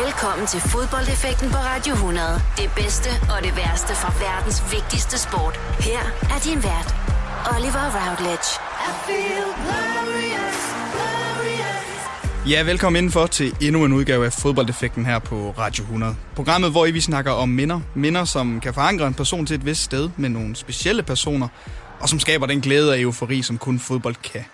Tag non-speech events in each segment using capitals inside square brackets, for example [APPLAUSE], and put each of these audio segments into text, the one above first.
Velkommen til fodboldeffekten på Radio 100. Det bedste og det værste fra verdens vigtigste sport. Her er din vært, Oliver Routledge. I feel glorious, glorious. Ja, velkommen indenfor til endnu en udgave af fodboldeffekten her på Radio 100. Programmet, hvor I vi snakker om minder. Minder, som kan forankre en person til et vist sted med nogle specielle personer, og som skaber den glæde og eufori, som kun fodbold kan.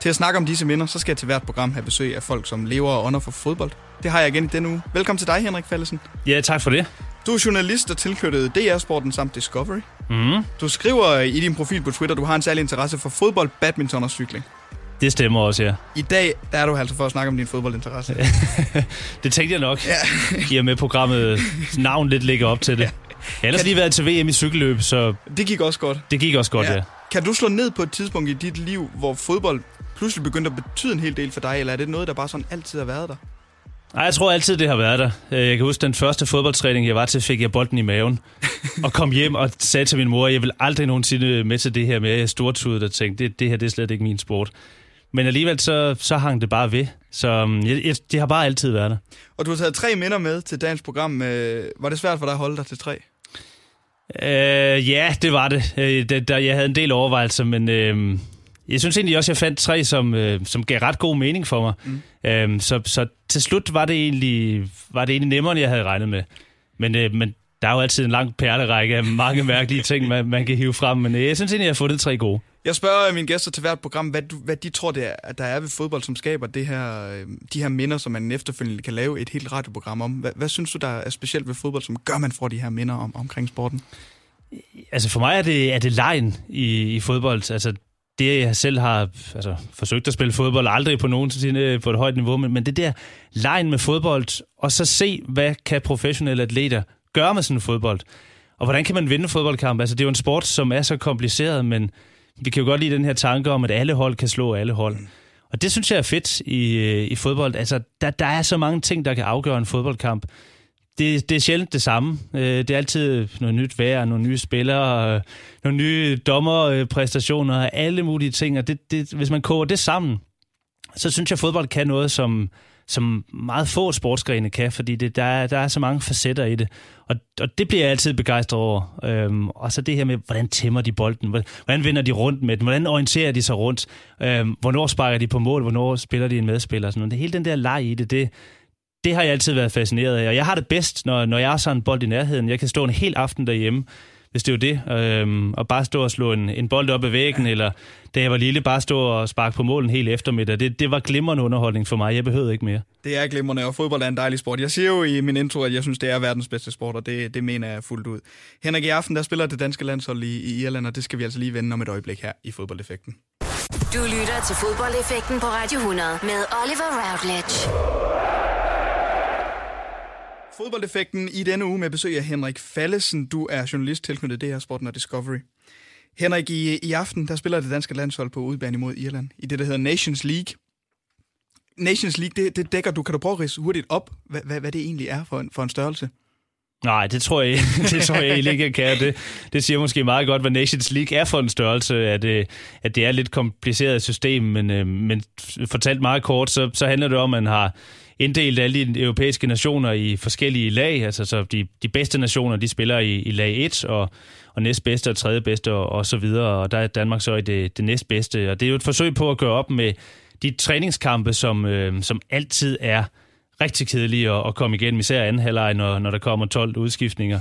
Til at snakke om disse minder, så skal jeg til hvert program have besøg af folk, som lever og ånder for fodbold. Det har jeg igen i denne uge. Velkommen til dig, Henrik Fallesen. Ja, tak for det. Du er journalist og tilknyttet DR-sporten samt Discovery. Mm. Du skriver i din profil på Twitter, at du har en særlig interesse for fodbold, badminton og cykling. Det stemmer også, ja. I dag der er du altså for at snakke om din fodboldinteresse. [LAUGHS] det tænkte jeg nok, ja. i og med programmet navn lidt ligger op til det. Ja. Jeg har ellers lige været til VM i cykelløb, så... Det gik også godt. Det gik også godt, ja. ja. Kan du slå ned på et tidspunkt i dit liv, hvor fodbold pludselig begyndte at betyde en hel del for dig, eller er det noget, der bare sådan altid har været der? Nej, jeg tror altid, det har været der. Øh, jeg kan huske, den første fodboldtræning, jeg var til, fik jeg bolden i maven. [LAUGHS] og kom hjem og sagde til min mor, at jeg vil aldrig nogensinde med til det her med, jeg stortudet og tænkte, det, det her det er slet ikke min sport. Men alligevel så, så hang det bare ved. Så um, jeg, jeg, det har bare altid været der. Og du har taget tre minder med til dagens program. Var det svært for dig at holde dig til tre? Øh, ja, det var det. Øh, det der, jeg havde en del overvejelser, men øh, jeg synes egentlig også, jeg fandt tre, som, øh, som gav ret god mening for mig. Mm. Øh, så, så til slut var det, egentlig, var det egentlig nemmere, end jeg havde regnet med. Men, øh, men der er jo altid en lang perlerække af mange mærkelige ting, man, man kan hive frem. Men øh, jeg synes egentlig, jeg har fundet tre gode. Jeg spørger mine gæster til hvert program, hvad, du, hvad de tror, det er, der er ved fodbold, som skaber det her, øh, de her minder, som man efterfølgende kan lave et helt radioprogram om. Hvad, hvad synes du, der er specielt ved fodbold, som gør, man får de her minder om, omkring sporten? Altså for mig er det, er det lejen i, i fodbold. Altså det, jeg selv har altså, forsøgt at spille fodbold, aldrig på nogen sinde på et højt niveau, men, men det der lejen med fodbold, og så se, hvad kan professionelle atleter gøre med sådan en fodbold. Og hvordan kan man vinde fodboldkamp? Altså det er jo en sport, som er så kompliceret, men vi kan jo godt lide den her tanke om, at alle hold kan slå alle hold. Og det synes jeg er fedt i, i fodbold. Altså, der, der er så mange ting, der kan afgøre en fodboldkamp det, det er sjældent det samme. Øh, det er altid noget nyt vejr, nogle nye spillere, øh, nogle nye dommerpræstationer, alle mulige ting. Og det, det, hvis man koger det sammen, så synes jeg, at fodbold kan noget, som, som meget få sportsgrene kan, fordi det, der, er, der er så mange facetter i det. Og, og det bliver jeg altid begejstret over. Øhm, og så det her med, hvordan tæmmer de bolden? Hvordan vender de rundt med den? Hvordan orienterer de sig rundt? Øhm, hvornår sparker de på mål? Hvornår spiller de en medspiller? Sådan noget. Det hele den der leg i det, det, det har jeg altid været fascineret af. Og jeg har det bedst, når, når jeg har sådan en bold i nærheden. Jeg kan stå en hel aften derhjemme, hvis det er jo det, øhm, og bare stå og slå en, en bold op ad væggen, ja. eller da jeg var lille, bare stå og sparke på målen hele eftermiddag. Det, det var glimrende underholdning for mig. Jeg behøvede ikke mere. Det er glimrende, og fodbold er en dejlig sport. Jeg siger jo i min intro, at jeg synes, det er verdens bedste sport, og det, det mener jeg fuldt ud. Henrik, i aften der spiller det danske landshold i, i Irland, og det skal vi altså lige vende om et øjeblik her i fodboldeffekten. Du lytter til fodboldeffekten på Radio 100 med Oliver Routledge. Fodboldeffekten i denne uge med besøg af Henrik Fallesen. Du er journalist tilknyttet DR Sporten og Discovery. Henrik, i, i aften der spiller det danske landshold på udbane imod Irland i det, der hedder Nations League. Nations League, det, det dækker du. Kan du prøve at rise hurtigt op, hvad, hvad, hvad det egentlig er for en, for en størrelse? Nej, det tror jeg, [LAUGHS] det tror jeg egentlig ikke, jeg kan. Det, det siger måske meget godt, hvad Nations League er for en størrelse, at, øh, at det er et lidt kompliceret system, men, øh, men fortalt meget kort, så, så handler det om, at man har inddelt alle de europæiske nationer i forskellige lag. Altså så de, de bedste nationer, de spiller i, i lag 1, og, og næstbedste og tredje bedste og, og så videre. Og der er Danmark så i det, det næstbedste. Og det er jo et forsøg på at gøre op med de træningskampe, som, øh, som altid er rigtig kedelige at, at komme igennem, især anden halvleg, når, når der kommer 12 udskiftninger.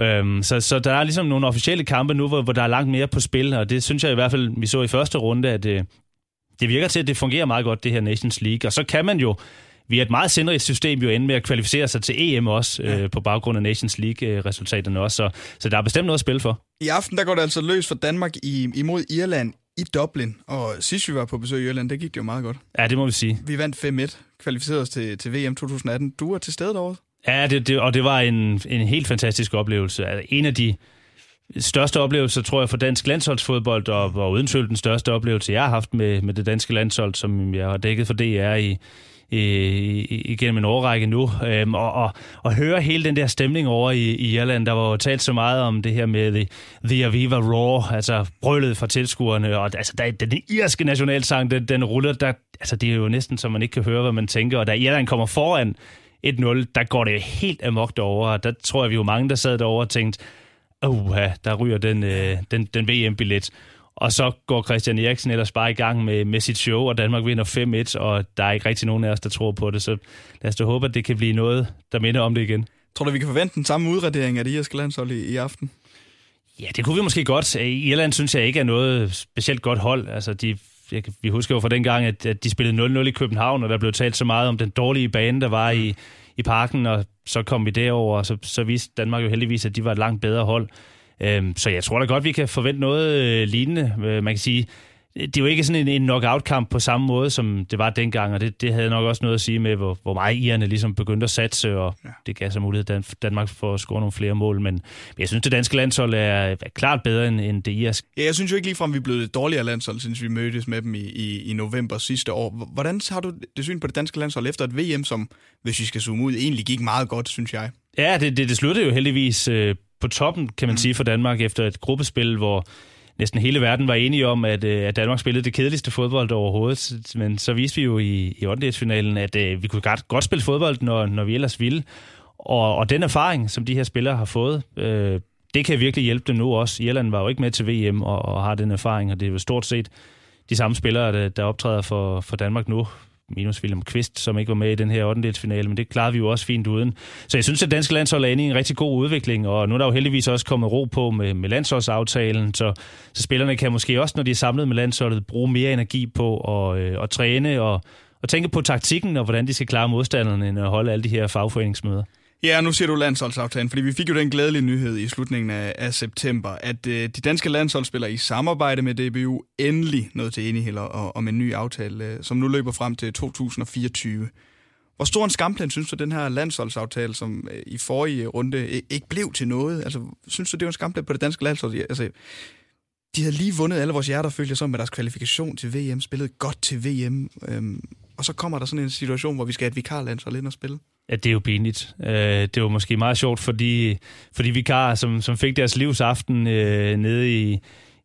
Øhm, så, så der er ligesom nogle officielle kampe nu, hvor, hvor der er langt mere på spil, og det synes jeg i hvert fald, vi så i første runde, at det, øh, det virker til, at det fungerer meget godt, det her Nations League. Og så kan man jo vi er et meget sindrigt system jo ende med at kvalificere sig til EM også, ja. øh, på baggrund af Nations League-resultaterne også. Så, så der er bestemt noget at spille for. I aften der går det altså løs for Danmark i, imod Irland i Dublin. Og sidst vi var på besøg i Irland, det gik det jo meget godt. Ja, det må vi sige. Vi vandt 5-1, kvalificerede os til, til VM 2018. Du var til stede derovre? Ja, det, det, og det var en, en helt fantastisk oplevelse. Altså, en af de største oplevelser, tror jeg, for dansk landsholdsfodbold, og, og uden tvivl den største oplevelse, jeg har haft med, med det danske landshold, som jeg har dækket for DR i, igennem en årrække nu, øh, og, og, og høre hele den der stemning over i, i Irland. Der var jo talt så meget om det her med The, the Aviva Roar, altså brølet fra tilskuerne, og altså der, den irske nationalsang, den, den ruller, der, altså det er jo næsten, så man ikke kan høre, hvad man tænker, og da Irland kommer foran 1-0, der går det helt amok derovre. Der tror jeg, vi var mange, der sad derovre og tænkte, åh, der ryger den, øh, den, den VM-billet. Og så går Christian Eriksen ellers bare i gang med, med sit show, og Danmark vinder 5-1, og der er ikke rigtig nogen af os, der tror på det. Så lad os da håbe, at det kan blive noget, der minder om det igen. Tror du, vi kan forvente den samme udradering af det irske landshold i, i aften? Ja, det kunne vi måske godt. I Irland synes jeg ikke er noget specielt godt hold. Altså, de, jeg, vi husker jo fra den gang, at, at de spillede 0-0 i København, og der blev talt så meget om den dårlige bane, der var i, i parken, og så kom vi derover, og så, så viste Danmark jo heldigvis, at de var et langt bedre hold. Øhm, så jeg tror da godt, vi kan forvente noget øh, lignende. Øh, man kan sige, det er jo ikke sådan en, en knockout-kamp på samme måde, som det var dengang, og det, det havde nok også noget at sige med, hvor, hvor meget irerne ligesom begyndte at satse, og ja. det gav så mulighed Dan, Danmark for at score nogle flere mål, men jeg synes, det danske landshold er, er klart bedre end, end det irske. Ja, jeg synes jo ikke ligefrem, vi blevet et dårligere landshold, siden vi mødtes med dem i, i, i november sidste år. Hvordan har du det syn på det danske landshold efter et VM, som, hvis vi skal zoome ud, egentlig gik meget godt, synes jeg? Ja, det, det, det sluttede jo heldigvis øh, på toppen, kan man mm. sige, for Danmark efter et gruppespil, hvor næsten hele verden var enige om, at, øh, at Danmark spillede det kedeligste fodbold overhovedet. Men så viste vi jo i, i 8. at uh, vi kunne godt, godt spille fodbold, når, når vi ellers ville. Og, og den erfaring, som de her spillere har fået, øh, det kan virkelig hjælpe dem nu også. Irland var jo ikke med til VM og, og har den erfaring, og det er jo stort set de samme spillere, der, der optræder for, for Danmark nu minus William Kvist, som ikke var med i den her 8. men det klarede vi jo også fint uden. Så jeg synes, at danske landshold er inde i en rigtig god udvikling, og nu er der jo heldigvis også kommet ro på med, med landsholdsaftalen, så, så spillerne kan måske også, når de er samlet med landsholdet, bruge mere energi på at, øh, at træne og, og tænke på taktikken og hvordan de skal klare modstanderne, end at holde alle de her fagforeningsmøder. Ja, nu siger du landsholdsaftalen, fordi vi fik jo den glædelige nyhed i slutningen af, af september, at øh, de danske landsholdsspillere i samarbejde med DBU endelig nåede til enighed om en ny aftale, øh, som nu løber frem til 2024. Hvor stor en skamplan synes du, den her landsholdsaftale, som øh, i forrige runde øh, ikke blev til noget? Altså, synes du, det var en skamplan på det danske landshold? Altså, de havde lige vundet alle vores hjerter, følte jeg så, med deres kvalifikation til VM, spillet godt til VM, øhm, og så kommer der sådan en situation, hvor vi skal have et vikarlandshold ind og spille. Ja, det er jo pinligt. Øh, det var måske meget sjovt fordi, fordi vikarer, som, som fik deres livsaften øh, nede i,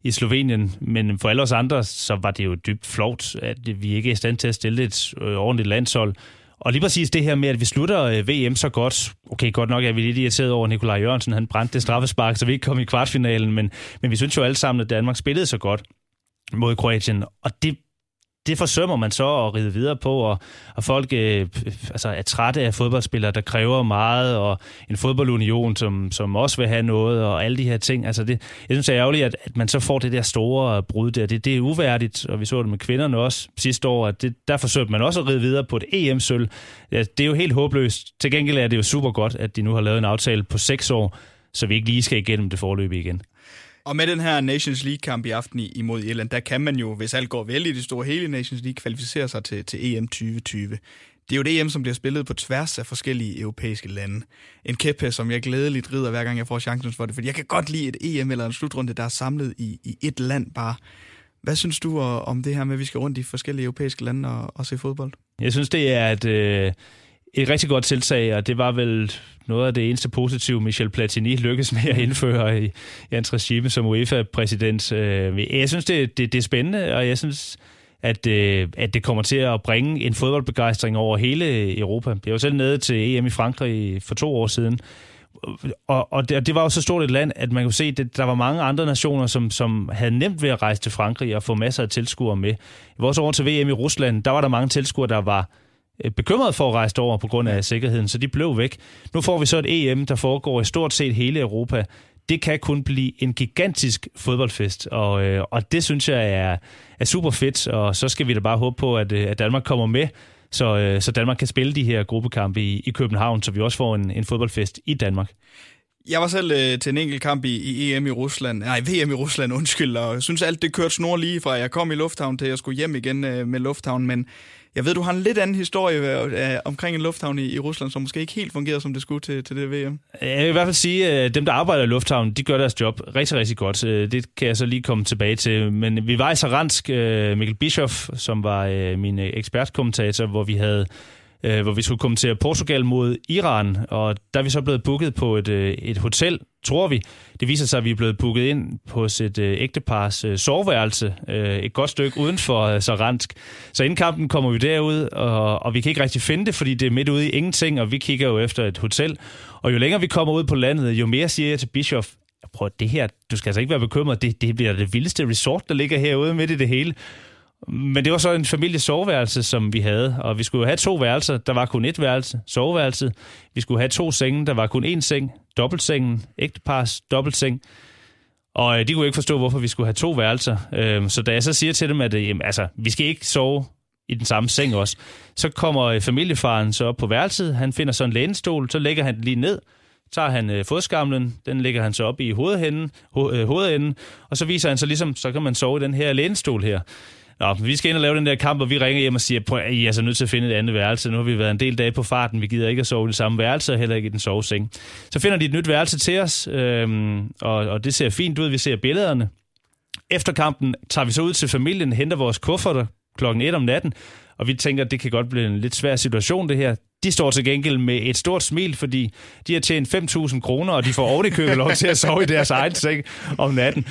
i Slovenien, men for alle os andre, så var det jo dybt flot, at vi ikke er i stand til at stille et øh, ordentligt landshold. Og lige præcis det her med, at vi slutter øh, VM så godt. Okay, godt nok er vi lidt irriteret over Nikolaj Jørgensen. Han brændte det straffespark, så vi ikke kom i kvartfinalen. Men, men vi synes jo alle sammen, at Danmark spillede så godt mod Kroatien. Og det det forsømmer man så at ride videre på, og, og folk øh, altså er trætte af fodboldspillere, der kræver meget, og en fodboldunion, som, som også vil have noget, og alle de her ting. Altså det, jeg synes, det er ærgerligt, at, at man så får det der store brud der. Det, det er uværdigt, og vi så det med kvinderne også sidste år, at det, der forsøgte man også at ride videre på et EM-sølv. Ja, det er jo helt håbløst. Til gengæld er det jo super godt, at de nu har lavet en aftale på seks år, så vi ikke lige skal igennem det forløb igen. Og med den her Nations League-kamp i aften imod Irland, der kan man jo, hvis alt går vel i det store hele Nations League, kvalificere sig til, til EM 2020. Det er jo det EM, som bliver spillet på tværs af forskellige europæiske lande. En kæppe, som jeg glædeligt rider, hver gang jeg får chancen for det, fordi jeg kan godt lide et EM eller en slutrunde, der er samlet i, i et land bare. Hvad synes du øh, om det her med, at vi skal rundt i forskellige europæiske lande og, og se fodbold? Jeg synes, det er et, øh, et rigtig godt tiltag, og det var vel noget af det eneste positive, Michel Platini lykkedes med at indføre i, i hans regime som UEFA-præsident. Øh, jeg synes, det, det, det er spændende, og jeg synes, at, øh, at det kommer til at bringe en fodboldbegejstring over hele Europa. Jeg var selv nede til EM i Frankrig for to år siden, og, og, det, det var jo så stort et land, at man kunne se, at der var mange andre nationer, som, som havde nemt ved at rejse til Frankrig og få masser af tilskuere med. I vores år til VM i Rusland, der var der mange tilskuere, der var Øh, bekymret for at rejse over på grund af sikkerheden, så de blev væk. Nu får vi så et EM, der foregår i stort set hele Europa. Det kan kun blive en gigantisk fodboldfest, og, øh, og det synes jeg er, er super fedt, og så skal vi da bare håbe på, at, øh, at Danmark kommer med, så, så Danmark kan spille de her gruppekampe i, i København, så vi også får en, en fodboldfest i Danmark. Jeg var selv øh, til en enkelt kamp i, i EM i Rusland, nej, [LAUGHS] VM i Rusland, undskyld, og jeg synes alt det kørte snor lige fra, jeg kom i lufthavn til jeg skulle hjem igen øh, med lufthavn, men jeg ved, du har en lidt anden historie øh, øh, omkring en lufthavn i, i Rusland, som måske ikke helt fungerer, som det skulle til, til det VM. Jeg vil i hvert fald sige, at dem, der arbejder i lufthavnen, de gør deres job rigtig, rigtig godt. Øh, det kan jeg så lige komme tilbage til. Men vi var i Saransk, Mikkel Bischoff, som var min ekspertkommentator, hvor vi havde øh, hvor vi skulle kommentere Portugal mod Iran, og der er vi så blevet booket på et, øh, et hotel, tror vi. Det viser sig, at vi er blevet booket ind på et øh, ægtepars øh, soveværelse, øh, et godt stykke uden for øh, Saransk. Så inden kampen kommer vi derud, og, og vi kan ikke rigtig finde det, fordi det er midt ude i ingenting, og vi kigger jo efter et hotel. Og jo længere vi kommer ud på landet, jo mere siger jeg til Bischof, prøv det her, du skal altså ikke være bekymret, det, det bliver det vildeste resort, der ligger herude midt i det hele. Men det var så en families soveværelse, som vi havde, og vi skulle have to værelser. Der var kun et værelse, soveværelset. Vi skulle have to senge, der var kun én seng, dobbeltsengen, ægtepars, dobbeltseng. Og øh, de kunne ikke forstå, hvorfor vi skulle have to værelser. Øhm, så da jeg så siger til dem, at øh, jamen, altså, vi skal ikke sove i den samme seng også, så kommer øh, familiefaren så op på værelset. Han finder så en lænestol, så lægger han den lige ned, tager han øh, fodskamlen, den lægger han så op i hovedenden, ho- øh, hovedenden, og så viser han så ligesom, så kan man sove i den her lænestol her. Nå, vi skal ind og lave den der kamp, og vi ringer hjem og siger, prøv, I er altså nødt til at finde et andet værelse. Nu har vi været en del dage på farten, vi gider ikke at sove i det samme værelse, og heller ikke i den soveseng. Så finder de et nyt værelse til os, øhm, og, og det ser fint ud, vi ser billederne. Efter kampen tager vi så ud til familien, henter vores kufferter klokken 1 om natten, og vi tænker, at det kan godt blive en lidt svær situation, det her. De står til gengæld med et stort smil, fordi de har tjent 5.000 kroner, og de får ovenikøbet lov til at sove i deres egen seng om natten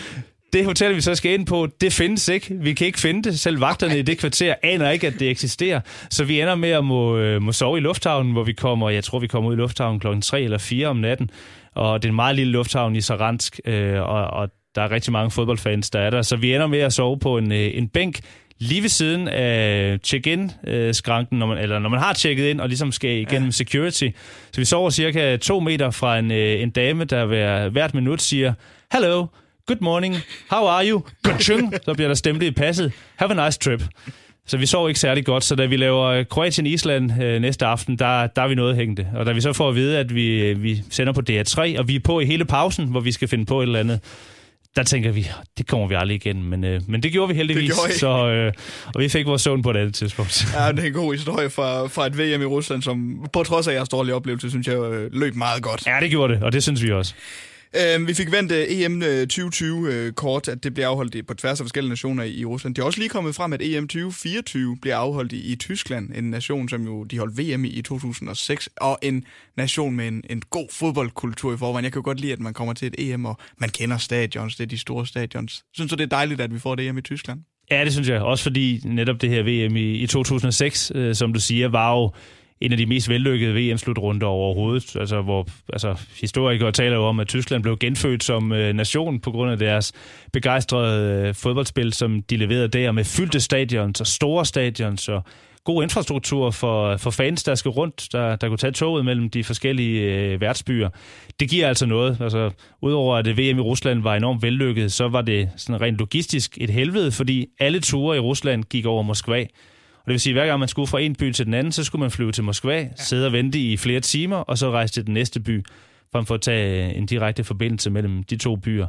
det hotel, vi så skal ind på, det findes ikke. Vi kan ikke finde det. Selv vagterne i det kvarter aner ikke, at det eksisterer. Så vi ender med at må, øh, må sove i lufthavnen, hvor vi kommer, jeg tror, vi kommer ud i lufthavnen klokken 3 eller 4 om natten. Og det er en meget lille lufthavn i Saransk, øh, og, og der er rigtig mange fodboldfans, der er der. Så vi ender med at sove på en, øh, en bænk lige ved siden af check-in-skranken, når man, eller når man har tjekket ind og ligesom skal igennem ja. security. Så vi sover cirka to meter fra en, en dame, der hver, hvert minut siger, Hello, good morning, how are you? Kachung, så bliver der stemt i passet. Have a nice trip. Så vi sov ikke særlig godt, så da vi laver Kroatien-Island øh, næste aften, der, der er vi noget hængende. Og da vi så får at vide, at vi, vi sender på DR3, og vi er på i hele pausen, hvor vi skal finde på et eller andet, der tænker vi, det kommer vi aldrig igen. Men, øh, men det gjorde vi heldigvis, gjorde så, øh, og vi fik vores søvn på et andet tidspunkt. Ja, det er en god historie fra, fra et VM i Rusland, som på trods af jeres dårlige oplevelse, synes jeg øh, løb meget godt. Ja, det gjorde det, og det synes vi også. Øh, vi fik vendt uh, EM 2020 uh, kort, at det bliver afholdt på tværs af forskellige nationer i, i Rusland. Det er også lige kommet frem, at EM 2024 bliver afholdt i, i Tyskland, en nation, som jo de holdt VM i i 2006, og en nation med en, en god fodboldkultur i forvejen. Jeg kan jo godt lide, at man kommer til et EM, og man kender stadions, det er de store stadions. Synes du, det er dejligt, at vi får det EM i Tyskland? Ja, det synes jeg. Også fordi netop det her VM i, i 2006, øh, som du siger, var jo en af de mest vellykkede VM-slutrunder overhovedet. Altså, hvor altså, historikere taler jo om, at Tyskland blev genfødt som øh, nation på grund af deres begejstrede øh, fodboldspil, som de leverede der med fyldte stadions og store stadions og god infrastruktur for, for fans, der skal rundt, der, der kunne tage toget mellem de forskellige øh, værtsbyer. Det giver altså noget. Altså, Udover at VM i Rusland var enormt vellykket, så var det sådan rent logistisk et helvede, fordi alle ture i Rusland gik over Moskva. Og det vil sige, at hver gang man skulle fra en by til den anden, så skulle man flyve til Moskva, ja. sidde og vente i flere timer, og så rejse til den næste by, frem for at tage en direkte forbindelse mellem de to byer.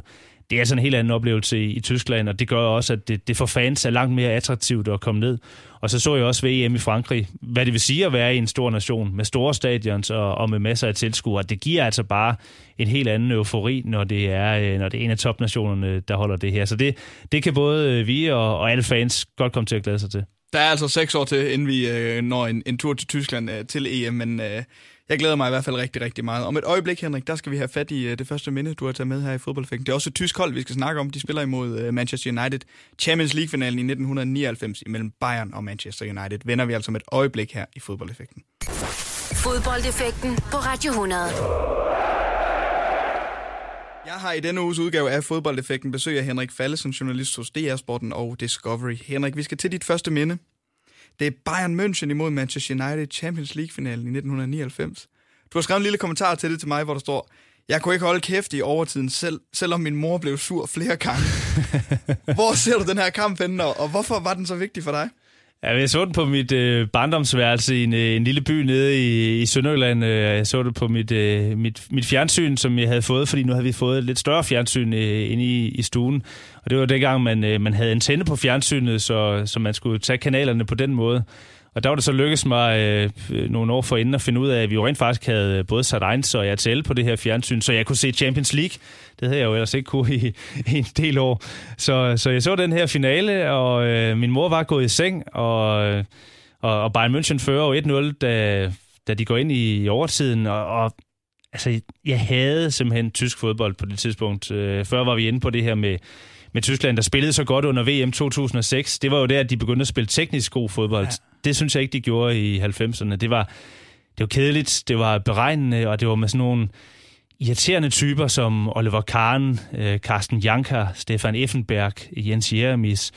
Det er altså en helt anden oplevelse i, i Tyskland, og det gør også, at det, det for fans er langt mere attraktivt at komme ned. Og så så jeg også ved EM i Frankrig, hvad det vil sige at være i en stor nation med store stadions og, og med masser af tilskuere. Det giver altså bare en helt anden eufori, når det er, øh, når det er en af topnationerne, der holder det her. Så det, det kan både vi og, og alle fans godt komme til at glæde sig til. Der er altså seks år til, inden vi øh, når en, en tur til Tyskland øh, til EM, men øh, jeg glæder mig i hvert fald rigtig, rigtig meget. Om et øjeblik, Henrik, der skal vi have fat i øh, det første minde, du har taget med her i fodboldfækken. Det er også et tysk hold, vi skal snakke om. De spiller imod øh, Manchester United. Champions League-finalen i 1999 imellem Bayern og Manchester United. Vender vi altså om et øjeblik her i fodboldeffekten. Fodboldeffekten på Radio 100. Jeg har i denne uges udgave af Fodboldeffekten besøg af Henrik Falle som journalist hos DR Sporten og Discovery. Henrik, vi skal til dit første minde. Det er Bayern München imod Manchester United Champions League-finalen i 1999. Du har skrevet en lille kommentar til det til mig, hvor der står, jeg kunne ikke holde kæft i overtiden, selv, selvom min mor blev sur flere gange. [LAUGHS] hvor ser du den her kamp henne, og hvorfor var den så vigtig for dig? Ja, jeg så den på mit øh, barndomsværelse i en, øh, en lille by nede i, i Sønderjylland. Øh, jeg så det på mit, øh, mit, mit fjernsyn, som jeg havde fået, fordi nu havde vi fået et lidt større fjernsyn øh, inde i, i stuen. Og det var dengang, man, øh, man havde antenne på fjernsynet, så, så man skulle tage kanalerne på den måde. Og der var det så lykkedes mig øh, nogle år forinden at finde ud af, at vi jo rent faktisk havde øh, både sat Eins og RTL på det her fjernsyn, så jeg kunne se Champions League. Det havde jeg jo ellers ikke kunne i, i en del år. Så, så jeg så den her finale, og øh, min mor var gået i seng, og, øh, Og, og Bayern München fører jo 1-0, da, da de går ind i, i overtiden, og, og altså, jeg havde simpelthen tysk fodbold på det tidspunkt. Øh, før var vi inde på det her med, med Tyskland, der spillede så godt under VM 2006. Det var jo der, at de begyndte at spille teknisk god fodbold. Ja. Det synes jeg ikke, de gjorde i 90'erne. Det var, det var kedeligt, det var beregnende, og det var med sådan nogle irriterende typer som Oliver Kahn, øh, Carsten Janker, Stefan Effenberg, Jens Jeremis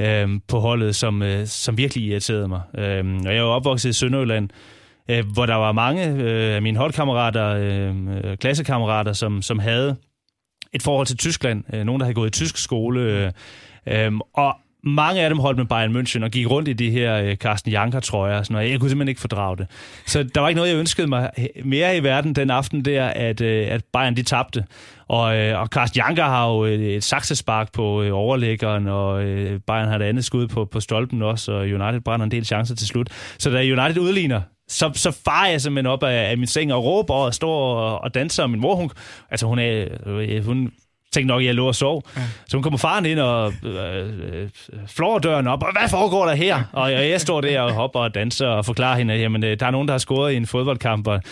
øh, på holdet, som, øh, som virkelig irriterede mig. Øh, og jeg var opvokset i Sønderjylland, øh, hvor der var mange øh, af mine holdkammerater, øh, øh, klassekammerater, som, som havde et forhold til Tyskland. Øh, nogen, der havde gået i tysk skole. Øh, øh, og mange af dem holdt med Bayern München og gik rundt i de her øh, Carsten Janker-trøjer og sådan noget. Jeg kunne simpelthen ikke fordrage det. Så der var ikke noget, jeg ønskede mig mere i verden den aften der, at, øh, at Bayern de tabte. Og, øh, og Carsten Janker har jo et, et saksespark på øh, overlæggeren, og øh, Bayern har et andet skud på, på stolpen også, og United brænder en del chancer til slut. Så da United udligner, så, så farer jeg simpelthen op af, af min seng og råber og står og, og danser. Og min mor, hun, altså hun, er, øh, hun tænkte nok, at jeg lå og sov. Ja. Så hun kommer faren ind og øh, øh, flår døren op, og hvad foregår der her? Og jeg, jeg står der og hopper og danser og forklarer hende, at jamen, øh, der er nogen, der har scoret i en fodboldkamp, og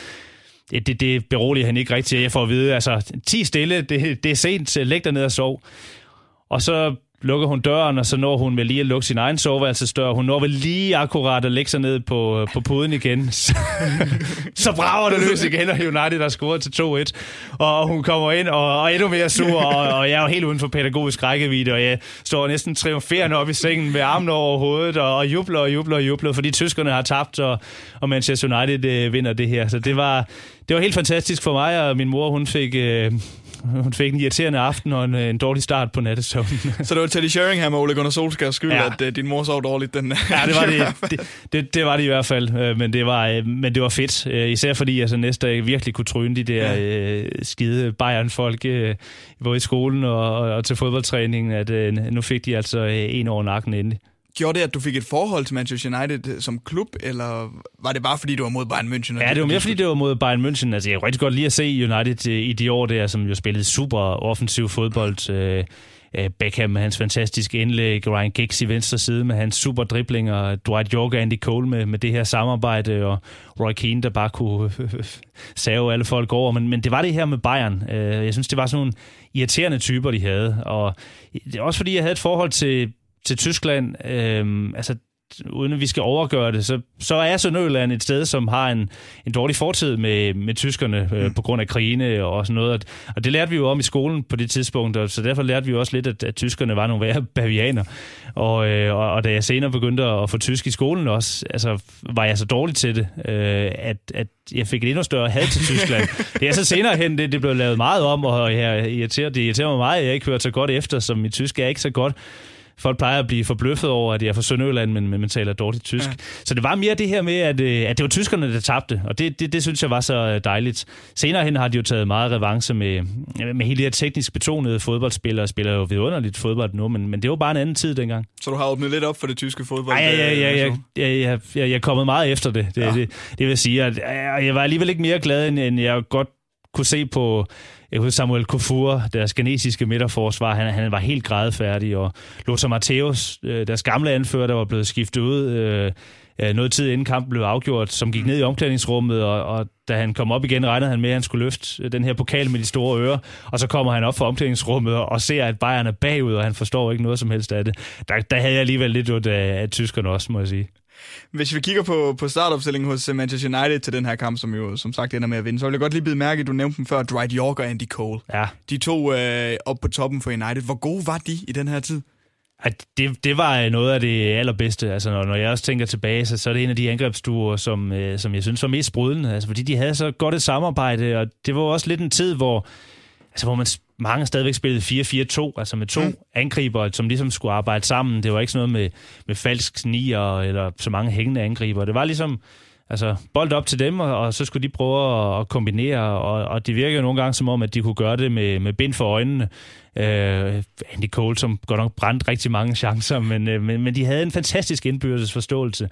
det, det, det beroliger han ikke rigtigt. Jeg får at vide, altså, 10 stille, det, det er sent, læg dig ned og sov. Og så lukker hun døren, og så når hun vel lige at lukke sin egen soveværelsesdør. Hun når vel lige akkurat at lægge sig ned på, øh, på puden igen. [LAUGHS] så brager det løs igen, og United har scoret til 2-1. Og hun kommer ind og, og endnu mere sur, og, og jeg er jo helt uden for pædagogisk rækkevidde, og jeg står næsten triumferende op i sengen med armen over hovedet, og, og jubler og jubler og jubler, fordi tyskerne har tabt, og, og Manchester United øh, vinder det her. Så det var, det var helt fantastisk for mig, og min mor hun fik, øh, [LAUGHS] hun fik en irriterende aften og en, en dårlig start på nattesøvnen. [LAUGHS] så det var Teddy Sheringham og Ole Gunnar Solskjaer skyld, ja. at uh, din mor sov dårligt den Ja, det var det, [LAUGHS] det, det, det var det i hvert fald, øh, men det var, øh, men det var fedt. Især fordi jeg så næste dag virkelig kunne tryne de der ja. skide Bayern-folk, både i skolen og, og til fodboldtræningen, at nu fik de altså en over nakken endelig. Gjorde det, at du fik et forhold til Manchester United som klub, eller var det bare fordi, du var mod Bayern München? Ja, det var mere fordi, det var mod Bayern München. Altså, jeg kunne rigtig godt lide at se United i de år der, som jo spillede super offensiv fodbold. Øh, øh, Beckham med hans fantastiske indlæg, Ryan Giggs i venstre side med hans super driblinger, Dwight York og Andy Cole med, med det her samarbejde, og Roy Keane, der bare kunne [LAUGHS] save alle folk over. Men, men det var det her med Bayern. Øh, jeg synes, det var sådan nogle irriterende typer, de havde. Og det er også fordi, jeg havde et forhold til til Tyskland, øh, altså uden at vi skal overgøre det, så, så er Sønderjylland et sted, som har en, en dårlig fortid med, med tyskerne øh, mm. på grund af krigene og sådan noget. Og det lærte vi jo om i skolen på det tidspunkt, og så derfor lærte vi også lidt, at, at tyskerne var nogle værre bavianer. Og, øh, og, og da jeg senere begyndte at få tysk i skolen også, altså, var jeg så dårlig til det, øh, at, at jeg fik et endnu større had til Tyskland. [LAUGHS] det er så senere hen, det, det blev lavet meget om, og jeg irriterer, det irriterer mig meget, at jeg ikke hørte så godt efter, som mit tysk er ikke så godt folk plejer at blive forbløffet over, at jeg er fra Sønderjylland, men, men man taler dårligt tysk. Ja. Så det var mere det her med, at, øh, at det var tyskerne, der tabte, og det, det, det synes jeg var så øh, dejligt. Senere hen har de jo taget meget revanche med, med hele det her teknisk betonede fodboldspillere, spiller jo vidunderligt fodbold nu, men, men det var bare en anden tid dengang. Så du har åbnet lidt op for det tyske fodbold? Ej, ja, ja, ja, ja, ja, ja, ja, jeg er kommet meget efter det. Det, ja. det, det vil sige, at jeg var alligevel ikke mere glad, end jeg godt kunne se på jeg husker Samuel Kofur, deres genetiske midterforsvar, han, han var helt grædefærdig, og Lothar Matthäus, øh, deres gamle anfører, der var blevet skiftet ud øh, noget tid inden kampen blev afgjort, som gik ned i omklædningsrummet, og, og da han kom op igen, regnede han med, at han skulle løfte den her pokal med de store ører, og så kommer han op fra omklædningsrummet og ser, at Bayern er bagud, og han forstår ikke noget som helst af det. Der, der havde jeg alligevel lidt ud af, af tyskerne også, må jeg sige. Hvis vi kigger på, på startopstillingen hos Manchester United til den her kamp, som jo som sagt ender med at vinde, så vil jeg godt lige bide mærke, at du nævnte dem før, Dwight York og Andy Cole. Ja. De to øh, op på toppen for United. Hvor gode var de i den her tid? At det, det var noget af det allerbedste. Altså, når, når jeg også tænker tilbage, så, så er det en af de angrebsstuer, som, øh, som jeg synes var mest sprudlende. Altså, fordi de havde så godt et samarbejde, og det var også lidt en tid, hvor, altså, hvor man mange stadigvæk spillede 4-4-2, altså med to mm. angriber, som ligesom skulle arbejde sammen. Det var ikke sådan noget med, med falsk nier eller så mange hængende angriber. Det var ligesom, Altså bold op til dem, og, og så skulle de prøve at, at kombinere, og, og det virker jo nogle gange som om, at de kunne gøre det med, med bind for øjnene. Uh, Andy Cole, som godt nok brændte rigtig mange chancer, men, uh, men, men de havde en fantastisk indbyrdes forståelse.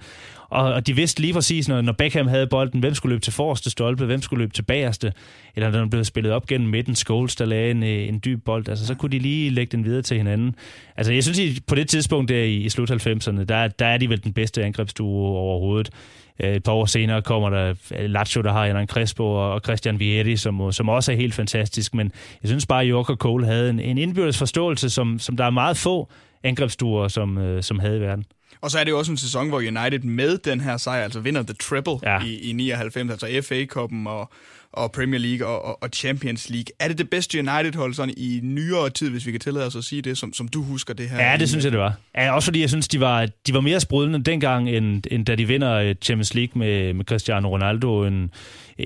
Og, og de vidste lige præcis, når, når Beckham havde bolden, hvem skulle løbe til forreste stolpe, hvem skulle løbe til bagerste, eller når den blev spillet op gennem midten, Scholes, der lagde en, øh, en dyb bold, altså så kunne de lige lægge den videre til hinanden. Altså jeg synes, at på det tidspunkt der i, i slut 90'erne, der, der er de vel den bedste angrebsduo overhovedet. Øh, et par år senere kommer der Lazio, der har Jan Crespo og Christian Vieri, som, som også er helt fantastisk. Men jeg synes bare, at York og Cole havde en, en indbyrdes forståelse, som, som der er meget få angrebsduer, som, øh, som havde i verden. Og så er det jo også en sæson, hvor United med den her sejr, altså vinder the triple ja. i, i 99, altså FA-koppen og, og Premier League og, og Champions League. Er det det bedste United-hold sådan i nyere tid, hvis vi kan tillade os at sige det, som, som du husker det her? Ja, det synes jeg, det var. Ja, også fordi jeg synes, de var, de var mere sprudlende dengang, end, end da de vinder øh, Champions League med, med Cristiano Ronaldo en,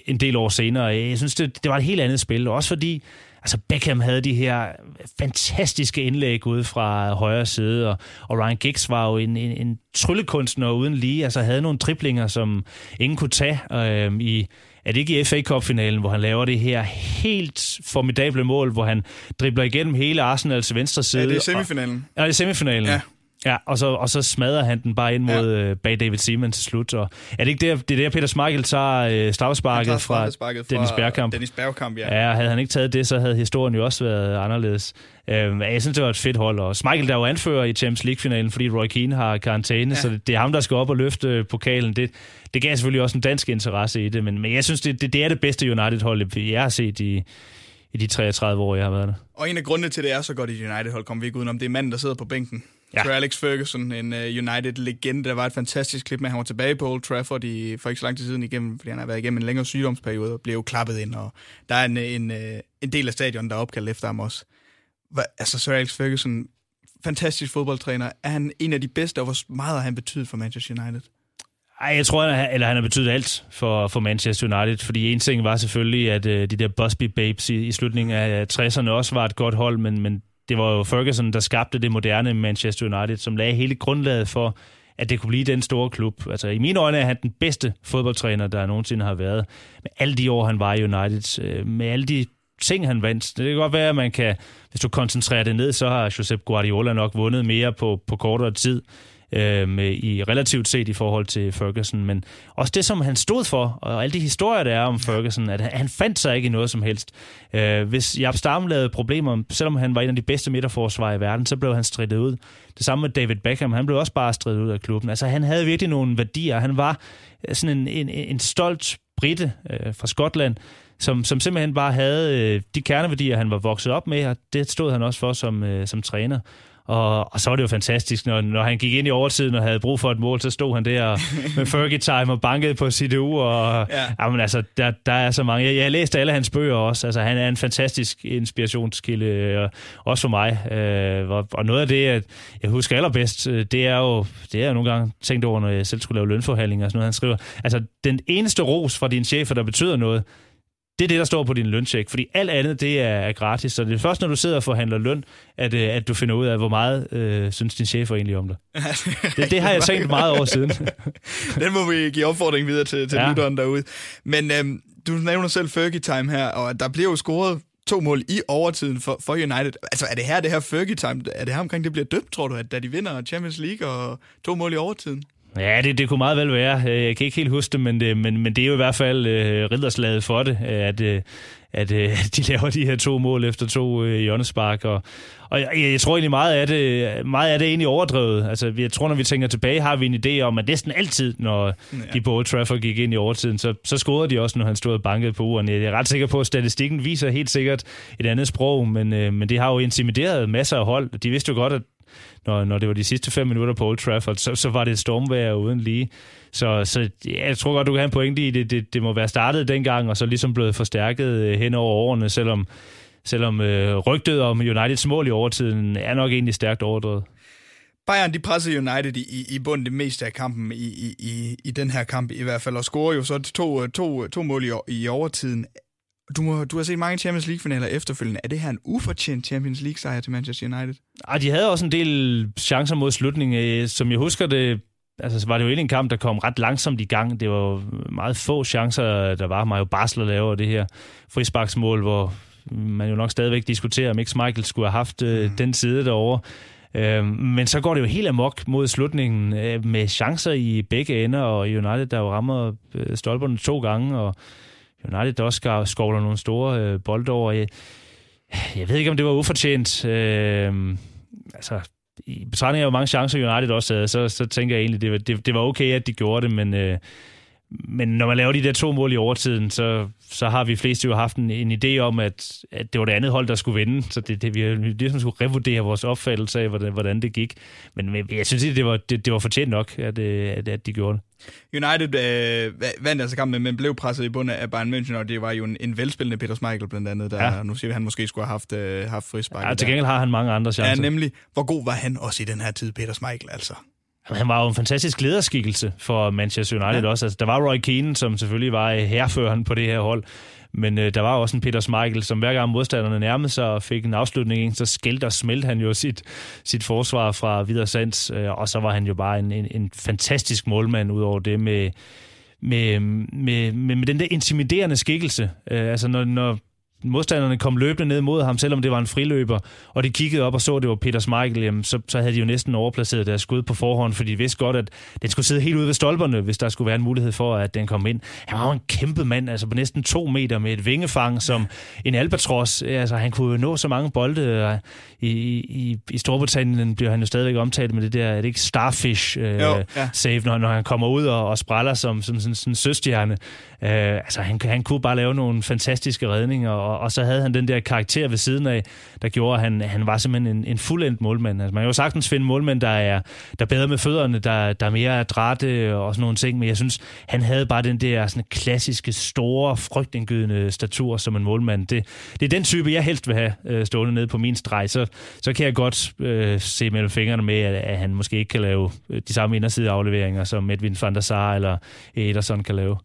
en del år senere. Øh, jeg synes, det, det var et helt andet spil. Også fordi altså Beckham havde de her fantastiske indlæg ude fra højre side, og, og Ryan Giggs var jo en, en, en tryllekunstner uden lige, altså havde nogle triplinger, som ingen kunne tage øh, i er det ikke i FA Cup-finalen, hvor han laver det her helt formidable mål, hvor han dribler igennem hele Arsenals venstre side? Ja, det er semifinalen. Og, ja, det er semifinalen. Ja. Ja, og så, og så smadrer han den bare ind mod ja. øh, bag David Seaman til slut. Og er det ikke der, det er der Peter Schmeichel tager øh, straffesparket fra, fra Dennis Bergkamp? Dennis Bergkamp, ja. Ja, havde han ikke taget det, så havde historien jo også været anderledes. Øh, jeg synes, det var et fedt hold. Og Schmeichel der jo anfører i Champions League-finalen, fordi Roy Keane har karantæne, ja. så det, det er ham, der skal op og løfte øh, pokalen. Det, det gav selvfølgelig også en dansk interesse i det, men, men jeg synes, det, det, det er det bedste United-hold, jeg har set i, i de 33 år, jeg har været der. Og en af grundene til, det er så godt i United-hold, kommer vi ikke udenom, det er manden, der sidder på bænken. Ja. Sir Alex Ferguson, en uh, United-legende. Der var et fantastisk klip med, han var tilbage på Old Trafford i, for ikke så lang tid siden igennem, fordi han har været igennem en længere sygdomsperiode og blev jo klappet ind, og der er en, en, uh, en del af stadion, der er opkaldt efter ham også. Hva, altså Sir Alex Ferguson, fantastisk fodboldtræner. Er han en af de bedste, og hvor meget har han betydet for Manchester United? Ej, jeg tror, han, eller han har betydet alt for, for Manchester United, fordi en ting var selvfølgelig, at øh, de der Busby Babes i, i slutningen af 60'erne også var et godt hold, men, men det var jo Ferguson, der skabte det moderne Manchester United, som lagde hele grundlaget for, at det kunne blive den store klub. Altså, i mine øjne er han den bedste fodboldtræner, der nogensinde har været. Med alle de år, han var i United, øh, med alle de ting, han vandt. Det kan godt være, at man kan, hvis du koncentrerer det ned, så har Josep Guardiola nok vundet mere på, på kortere tid øh, i relativt set i forhold til Ferguson, men også det, som han stod for, og alle de historier, der er om Ferguson, at han, han fandt sig ikke i noget som helst. Øh, hvis Jaap Stam lavede problemer, selvom han var en af de bedste midterforsvarer i verden, så blev han stridet ud. Det samme med David Beckham, han blev også bare stridet ud af klubben. Altså han havde virkelig nogle værdier. Han var sådan en, en, en stolt britte øh, fra Skotland, som, som simpelthen bare havde øh, de kerneværdier, han var vokset op med, og det stod han også for som, øh, som træner. Og, og så var det jo fantastisk, når, når han gik ind i overtiden og havde brug for et mål, så stod han der [LAUGHS] med Fergie Time og bankede på uge. Og, ja. jamen, altså, der, der er så mange. Jeg, jeg har læst alle hans bøger også. Altså, han er en fantastisk inspirationskilde, øh, også for mig. Øh, og, og noget af det, jeg, jeg husker allerbedst, det er jo, det er jeg nogle gange tænkt over, når jeg selv skulle lave lønforhandlinger og sådan noget. Han skriver, altså, den eneste ros fra dine chefer, der betyder noget, det er det, der står på din løncheck, fordi alt andet, det er gratis. Så det er først, når du sidder og forhandler løn, at, øh, at du finder ud af, hvor meget øh, synes din chef egentlig om dig. [LAUGHS] det, det har jeg tænkt meget over siden. [LAUGHS] Den må vi give opfordring videre til, til ja. lytteren derude. Men øhm, du nævner selv Fergie Time her, og der bliver jo scoret to mål i overtiden for, for United. Altså, er det her, det her Fergie Time, er det her omkring, det bliver døbt, tror du, at da de vinder Champions League og to mål i overtiden? Ja, det, det kunne meget vel være. Øh, jeg kan ikke helt huske det, men det, men, men det er jo i hvert fald øh, ridderslaget for det, at, øh, at øh, [LAUGHS] de laver de her to mål efter to øh, hjørnespark. Og, og jeg, jeg tror egentlig meget af det, meget af det er egentlig overdrevet. Altså, jeg tror, når vi tænker tilbage, har vi en idé om, at næsten altid, når ja. de på Old Trafford gik ind i overtiden, så, så scorede de også, når han stod og bankede på uren. Jeg er ret sikker på, at statistikken viser helt sikkert et andet sprog, men, øh, men det har jo intimideret masser af hold. De vidste jo godt, at når, når det var de sidste fem minutter på Old Trafford, så, så var det et stormvejr uden lige. Så, så ja, jeg tror godt, du kan have en pointe i det. Det, det må være startet dengang, og så ligesom blevet forstærket øh, hen over årene, selvom, selvom øh, rygtet om Uniteds mål i overtiden er nok egentlig stærkt overdrevet. Bayern de pressede United i, i bunden det meste af kampen i, i, i, i den her kamp i hvert fald, og scorer jo så to, øh, to, øh, to mål i, i overtiden. Du, må, du har set mange Champions League-finaler efterfølgende. Er det her en ufortjent Champions League-sejr til Manchester United? Ej, de havde også en del chancer mod slutningen. Som jeg husker det, altså, så var det jo en kamp, der kom ret langsomt i gang. Det var meget få chancer, der var. Mario Basler laver det her frisparksmål, hvor man jo nok stadigvæk diskuterer, om ikke Michael skulle have haft øh, mm. den side derovre. Øh, men så går det jo helt amok mod slutningen øh, med chancer i begge ender, og United, der jo rammer øh, stolperne to gange, og United, også skovler nogle store øh, bolde over. Jeg, jeg ved ikke, om det var ufortjent. Øh, altså, i betragtning af, hvor mange chancer United også havde, så, så tænker jeg egentlig, det var, det, det var okay, at de gjorde det, men, øh, men når man laver de der to mål i overtiden, så, så har vi flest jo haft en, en idé om, at, at det var det andet hold, der skulle vinde. Så det, det, vi ligesom skulle revurdere vores opfattelse af, hvordan, hvordan det gik. Men jeg synes det var, det, det var fortjent nok, at, øh, at, at de gjorde det. United øh, vandt altså kampen, men blev presset i bunden af Bayern München, og det var jo en, en velspillende Peter Schmeichel blandt andet, der ja. nu siger vi, han måske skulle have haft, øh, haft frispark. Ja, til gengæld har han mange andre chancer. Ja, nemlig, hvor god var han også i den her tid, Peter Schmeichel, altså? Han var jo en fantastisk lederskikkelse for Manchester United ja. også. Altså, der var Roy Keane, som selvfølgelig var herføreren på det her hold, men øh, der var også en Peter Schmeichel, som hver gang modstanderne nærmede sig og fik en afslutning, så skældte og smelte han jo sit, sit forsvar fra videre sands, øh, og så var han jo bare en, en, en fantastisk målmand ud over det med, med, med, med, med den der intimiderende skikkelse. Øh, altså når, når modstanderne kom løbende ned mod ham, selvom det var en friløber, og de kiggede op og så, at det var Peter Schmeichel, jamen, så, så havde de jo næsten overplaceret deres skud på forhånd, fordi de vidste godt, at den skulle sidde helt ude ved stolperne, hvis der skulle være en mulighed for, at den kom ind. Han var jo en kæmpe mand, altså på næsten to meter med et vingefang som en albatros. Altså, han kunne jo nå så mange bolde. I, i, i Storbritannien bliver han jo stadigvæk omtalt med det der, er det ikke starfish øh, ja. save, når, når han kommer ud og, og spræller som, som, som sådan en søstjerne. Øh, altså, han, han kunne bare lave nogle fantastiske redninger, og, og så havde han den der karakter ved siden af, der gjorde, at han, han var simpelthen en, en fuldendt målmand. Altså, man kan jo sagtens finde målmænd, der er, der er bedre med fødderne, der, der er mere adrette og sådan nogle ting, men jeg synes, han havde bare den der sådan klassiske, store, frygtindgydende statur som en målmand. Det, det er den type, jeg helst vil have øh, stående nede på min streg. Så, så kan jeg godt øh, se mellem fingrene med, at, at han måske ikke kan lave øh, de samme inderside afleveringer, som Edwin van der Sar eller Ederson kan lave.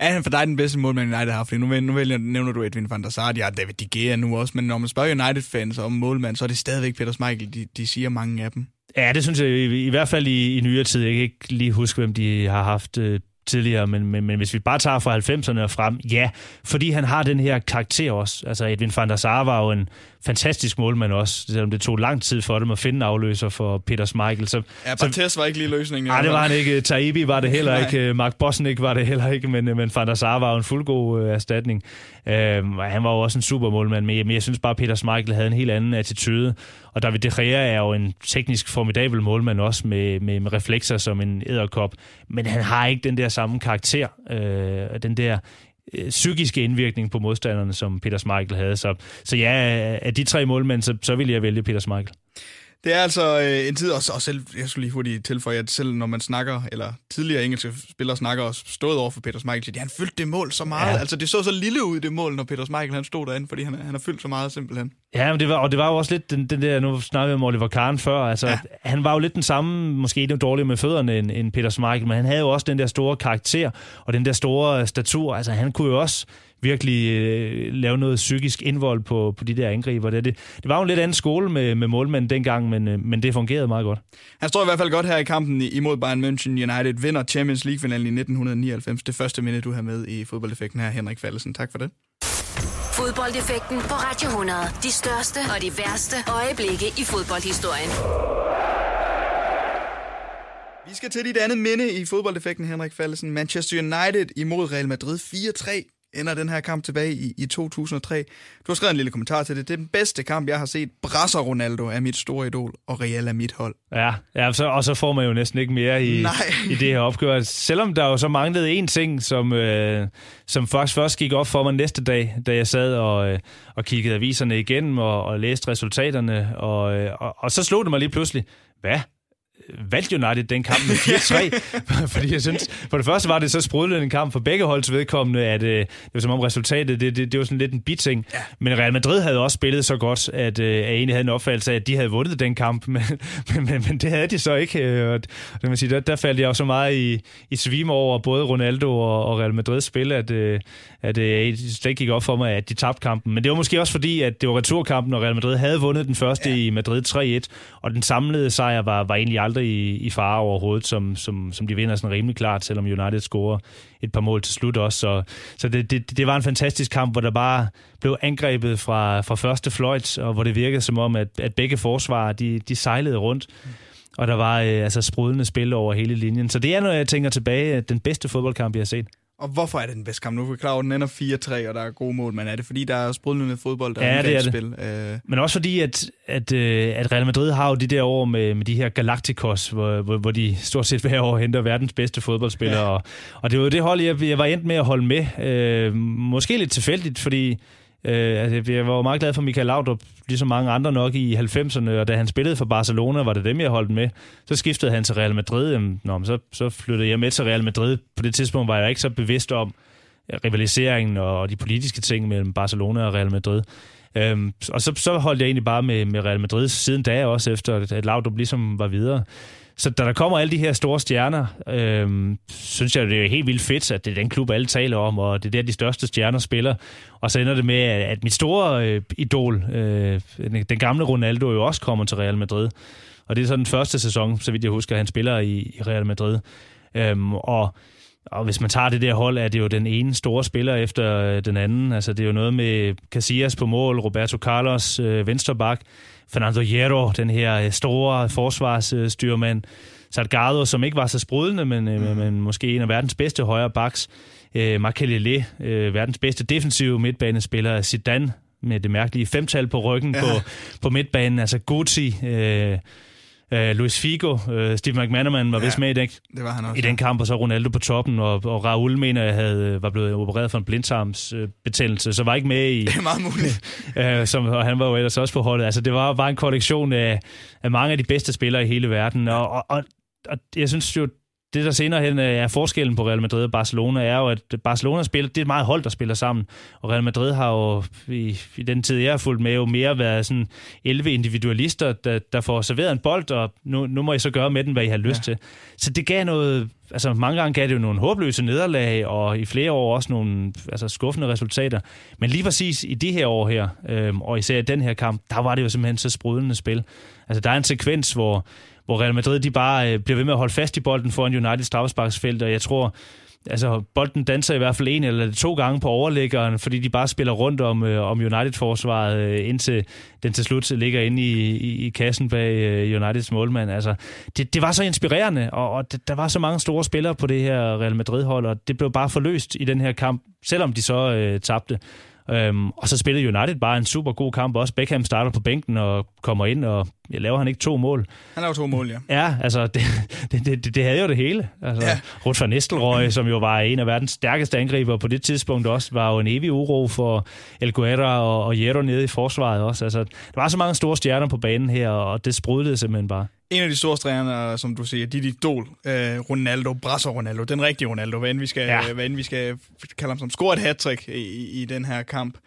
Er han for dig den bedste målmand United har? Fordi nu, nu vælger, nævner du Edwin van der Sar, ja, David De Gea nu også, men når man spørger United-fans om målmand, så er det stadigvæk Peter Schmeichel, de, de siger mange af dem. Ja, det synes jeg i, i hvert fald i, i nyere tid. Jeg kan ikke lige huske, hvem de har haft øh, tidligere, men, men, men hvis vi bare tager fra 90'erne og frem, ja, fordi han har den her karakter også. Altså Edwin van der Sar var jo en fantastisk målmand også, selvom det tog lang tid for dem at finde en afløser for Peter Schmeichel. Så, ja, Bartes var ikke lige løsningen. Nej, det var han ikke. Taibi var det heller Nej. ikke. Mark Bosnik var det heller ikke, men, men Van der Sar var en fuldgod uh, erstatning. Uh, han var jo også en super målmand, men, men jeg synes bare, Peter Schmeichel havde en helt anden attitude. Og David De Gea er jo en teknisk formidabel målmand også, med, med, med reflekser som en æderkop. Men han har ikke den der samme karakter, uh, den der øh, psykiske indvirkning på modstanderne, som Peter Schmeichel havde. Så, så ja, af de tre målmænd, så, så vil jeg vælge Peter Schmeichel. Det er altså øh, en tid, og, og selv, jeg skulle lige hurtigt tilføje, at selv når man snakker, eller tidligere engelske spillere snakker og stået over for Peter Schmeichel, han fyldte det mål så meget. Ja. Altså det så så lille ud, det mål, når Peter Schmeichel han stod derinde, fordi han, han har fyldt så meget simpelthen. Ja, men det var, og det var jo også lidt den, den der, nu snakker vi om Oliver Kahn før, altså ja. han var jo lidt den samme, måske endnu dårligere med fødderne end, end Peter Schmeichel, men han havde jo også den der store karakter, og den der store statur, altså han kunne jo også virkelig øh, lave noget psykisk indvold på, på de der angriber. Det, det, det var jo en lidt anden skole med, med målmænd dengang, men, øh, men det fungerede meget godt. Han står i hvert fald godt her i kampen imod Bayern München United, vinder Champions League-finalen i 1999. Det første minde, du har med i fodboldeffekten her, Henrik Fallesen. Tak for det. Fodboldeffekten på Radio 100. De største og de værste øjeblikke i fodboldhistorien. Vi skal til dit andet minde i fodboldeffekten, Henrik Fallesen. Manchester United imod Real Madrid 4-3 ender den her kamp tilbage i, i 2003. Du har skrevet en lille kommentar til det. Det er den bedste kamp, jeg har set. Brasser Ronaldo er mit store idol, og Real er mit hold. Ja, ja så, og så får man jo næsten ikke mere i, [LAUGHS] i det her opgør. Selvom der jo så manglede en ting, som, øh, som først, først gik op for mig næste dag, da jeg sad og, øh, og kiggede aviserne igennem og, og læste resultaterne. Og, øh, og, og så slog det mig lige pludselig, hvad? Valgte United den kamp med 4-3, [LAUGHS] fordi jeg synes, for det første var det så sprudlende en kamp for begge holds vedkommende, at øh, det var som om resultatet, det, det, det var sådan lidt en biting. Ja. Men Real Madrid havde også spillet så godt, at øh, jeg egentlig havde en opfattelse af, at de havde vundet den kamp, [LAUGHS] men, men, men, men det havde de så ikke. Øh, og, det man sige, der, der faldt jeg også så meget i, i svime over både Ronaldo og, og Real Madrids spil, at, øh, at øh, det slet ikke gik op for mig, at de tabte kampen. Men det var måske også fordi, at det var returkampen, og Real Madrid havde vundet den første ja. i Madrid 3-1, og den samlede sejr var, var egentlig aldrig i, i fare overhovedet, som, som, som de vinder sådan rimelig klart, selvom United scorer et par mål til slut også. Så, så det, det, det var en fantastisk kamp, hvor der bare blev angrebet fra, fra første fløjt, og hvor det virkede som om, at, at begge forsvarer, de, de sejlede rundt. Og der var øh, altså sprudlende spil over hele linjen. Så det er, når jeg tænker tilbage, den bedste fodboldkamp, jeg har set. Og hvorfor er det den bedste kamp? Nu er vi klar over, at den ender 4-3, og der er gode mål, men er det fordi, der er sprudlende fodbold, der ja, er det er det. spil? Øh... Men også fordi, at, at, øh, at Real Madrid har jo de der år med, med de her Galacticos, hvor, hvor, hvor de stort set hver år henter verdens bedste fodboldspillere. Ja. Og, og det var jo det hold, jeg, jeg var endt med at holde med. Øh, måske lidt tilfældigt, fordi Øh, altså, jeg var meget glad for Michael Laudrup, ligesom mange andre nok i 90'erne, og da han spillede for Barcelona, var det dem, jeg holdt med. Så skiftede han til Real Madrid, jamen, nå, så, så flyttede jeg med til Real Madrid. På det tidspunkt var jeg ikke så bevidst om øh, rivaliseringen og de politiske ting mellem Barcelona og Real Madrid. Øhm, og så, så holdt jeg egentlig bare med, med Real Madrid siden da også, efter at Laudrup ligesom var videre. Så da der kommer alle de her store stjerner, øh, synes jeg, det er helt vildt fedt, at det er den klub, alle taler om, og det er der, de største stjerner spiller. Og så ender det med, at mit store øh, idol, øh, den gamle Ronaldo, jo også kommer til Real Madrid. Og det er så den første sæson, så vidt jeg husker, han spiller i, i Real Madrid. Øhm, og og hvis man tager det der hold, er det jo den ene store spiller efter øh, den anden. Altså, det er jo noget med Casillas på mål, Roberto Carlos, øh, venstreback, Fernando Hierro, den her øh, store forsvarsstyrmand, Salgado, som ikke var så sprudlende, men, mm. men måske en af verdens bedste højre backs, øh, Makelele, øh, verdens bedste defensive midtbanespiller, Zidane, med det mærkelige femtal på ryggen ja. på, på midtbanen, altså Gucci, øh, Uh, Luis Figo, uh, Steve McManaman var ja, vist med i den, det var han også, i den kamp, og så Ronaldo på toppen, og, og Raul mener, jeg havde, var blevet opereret for en blindtarmsbetændelse, uh, så var ikke med i... [LAUGHS] Det er meget muligt. uh, [LAUGHS] som, og han var jo ellers også på holdet. Altså, det var bare en kollektion af, af mange af de bedste spillere i hele verden, og, og, og, og jeg synes jo, det, der senere hen øh, er forskellen på Real Madrid og Barcelona, er jo, at Barcelona spiller, det er et meget hold, der spiller sammen. Og Real Madrid har jo, i, i den tid, jeg har fulgt med, jo mere været sådan 11 individualister, der, der får serveret en bold, og nu, nu må I så gøre med den, hvad I har lyst ja. til. Så det gav noget, altså mange gange gav det jo nogle håbløse nederlag, og i flere år også nogle altså, skuffende resultater. Men lige præcis i de her år her, øhm, og især i den her kamp, der var det jo simpelthen så sprudlende spil. Altså der er en sekvens, hvor hvor Real Madrid de bare øh, bliver ved med at holde fast i bolden foran United straffesparksfelt, og jeg tror, altså bolden danser i hvert fald en eller to gange på overlæggeren, fordi de bare spiller rundt om, øh, om United-forsvaret, øh, indtil den til slut ligger inde i, i, i kassen bag øh, Uniteds målmand. Altså, det, det var så inspirerende, og, og det, der var så mange store spillere på det her Real Madrid-hold, og det blev bare forløst i den her kamp, selvom de så øh, tabte. Øhm, og så spillede United bare en super god kamp også. Beckham starter på bænken og kommer ind, og jeg laver han ikke to mål. Han laver to mål, ja. Ja, altså, [LAUGHS] det, det, det, det havde jo det hele. Altså, ja. Ruth van Nistelrooy, som jo var en af verdens stærkeste angriber på det tidspunkt også, var jo en evig uro for El Guerra og, og Hierro nede i forsvaret også. Altså, der var så mange store stjerner på banen her, og det sprudlede simpelthen bare en af de store stræner, som du siger, dit idol, øh, Ronaldo, Brasso Ronaldo, den rigtige Ronaldo, hvad end vi skal, ja. hvad end vi skal kalde ham som, score et hat i, i den her kamp.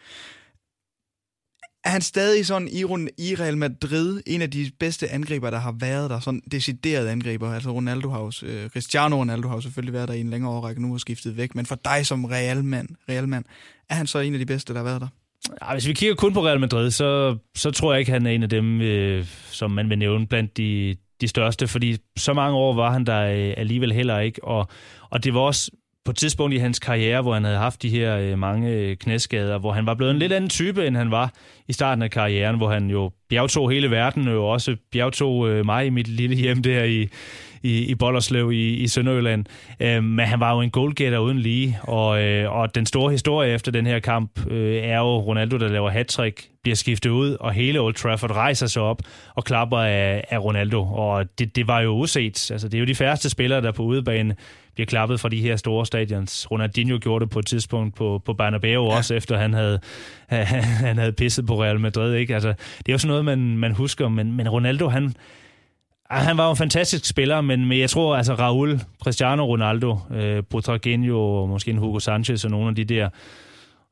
Er han stadig sådan i, i Real Madrid en af de bedste angriber, der har været der? Sådan deciderede angriber. Altså Ronaldo har jo, øh, Cristiano Ronaldo har jo selvfølgelig været der i en længere årrække nu og skiftet væk. Men for dig som Real-mand, Real er han så en af de bedste, der har været der? Ja, hvis vi kigger kun på Real Madrid, så, så tror jeg ikke, han er en af dem, øh, som man vil nævne blandt de, de største, fordi så mange år var han der øh, alligevel heller ikke, og, og det var også på et tidspunkt i hans karriere, hvor han havde haft de her øh, mange øh, knæskader, hvor han var blevet en lidt anden type, end han var i starten af karrieren, hvor han jo bjergtog hele verden, og jo også bjergtog øh, mig i mit lille hjem der i, i, i Bollerslev i, i Sønderjylland. Øh, men han var jo en goalgetter uden lige, og, øh, og den store historie efter den her kamp øh, er jo Ronaldo, der laver hattrick, bliver skiftet ud, og hele Old Trafford rejser sig op og klapper af, af Ronaldo. Og det, det var jo uset. Altså, det er jo de færreste spillere, der på udebane bliver klappet fra de her store stadions. Ronaldinho gjorde det på et tidspunkt på, på Bernabeu ja. også, efter han havde, [LAUGHS] han havde pisset på Real Madrid. Ikke? Altså, det er jo sådan noget, man, man husker, men, men Ronaldo, han, han var jo en fantastisk spiller, men, men jeg tror, altså Raul, Cristiano Ronaldo, øh, Butragueño og måske en Hugo Sanchez og nogle af de der,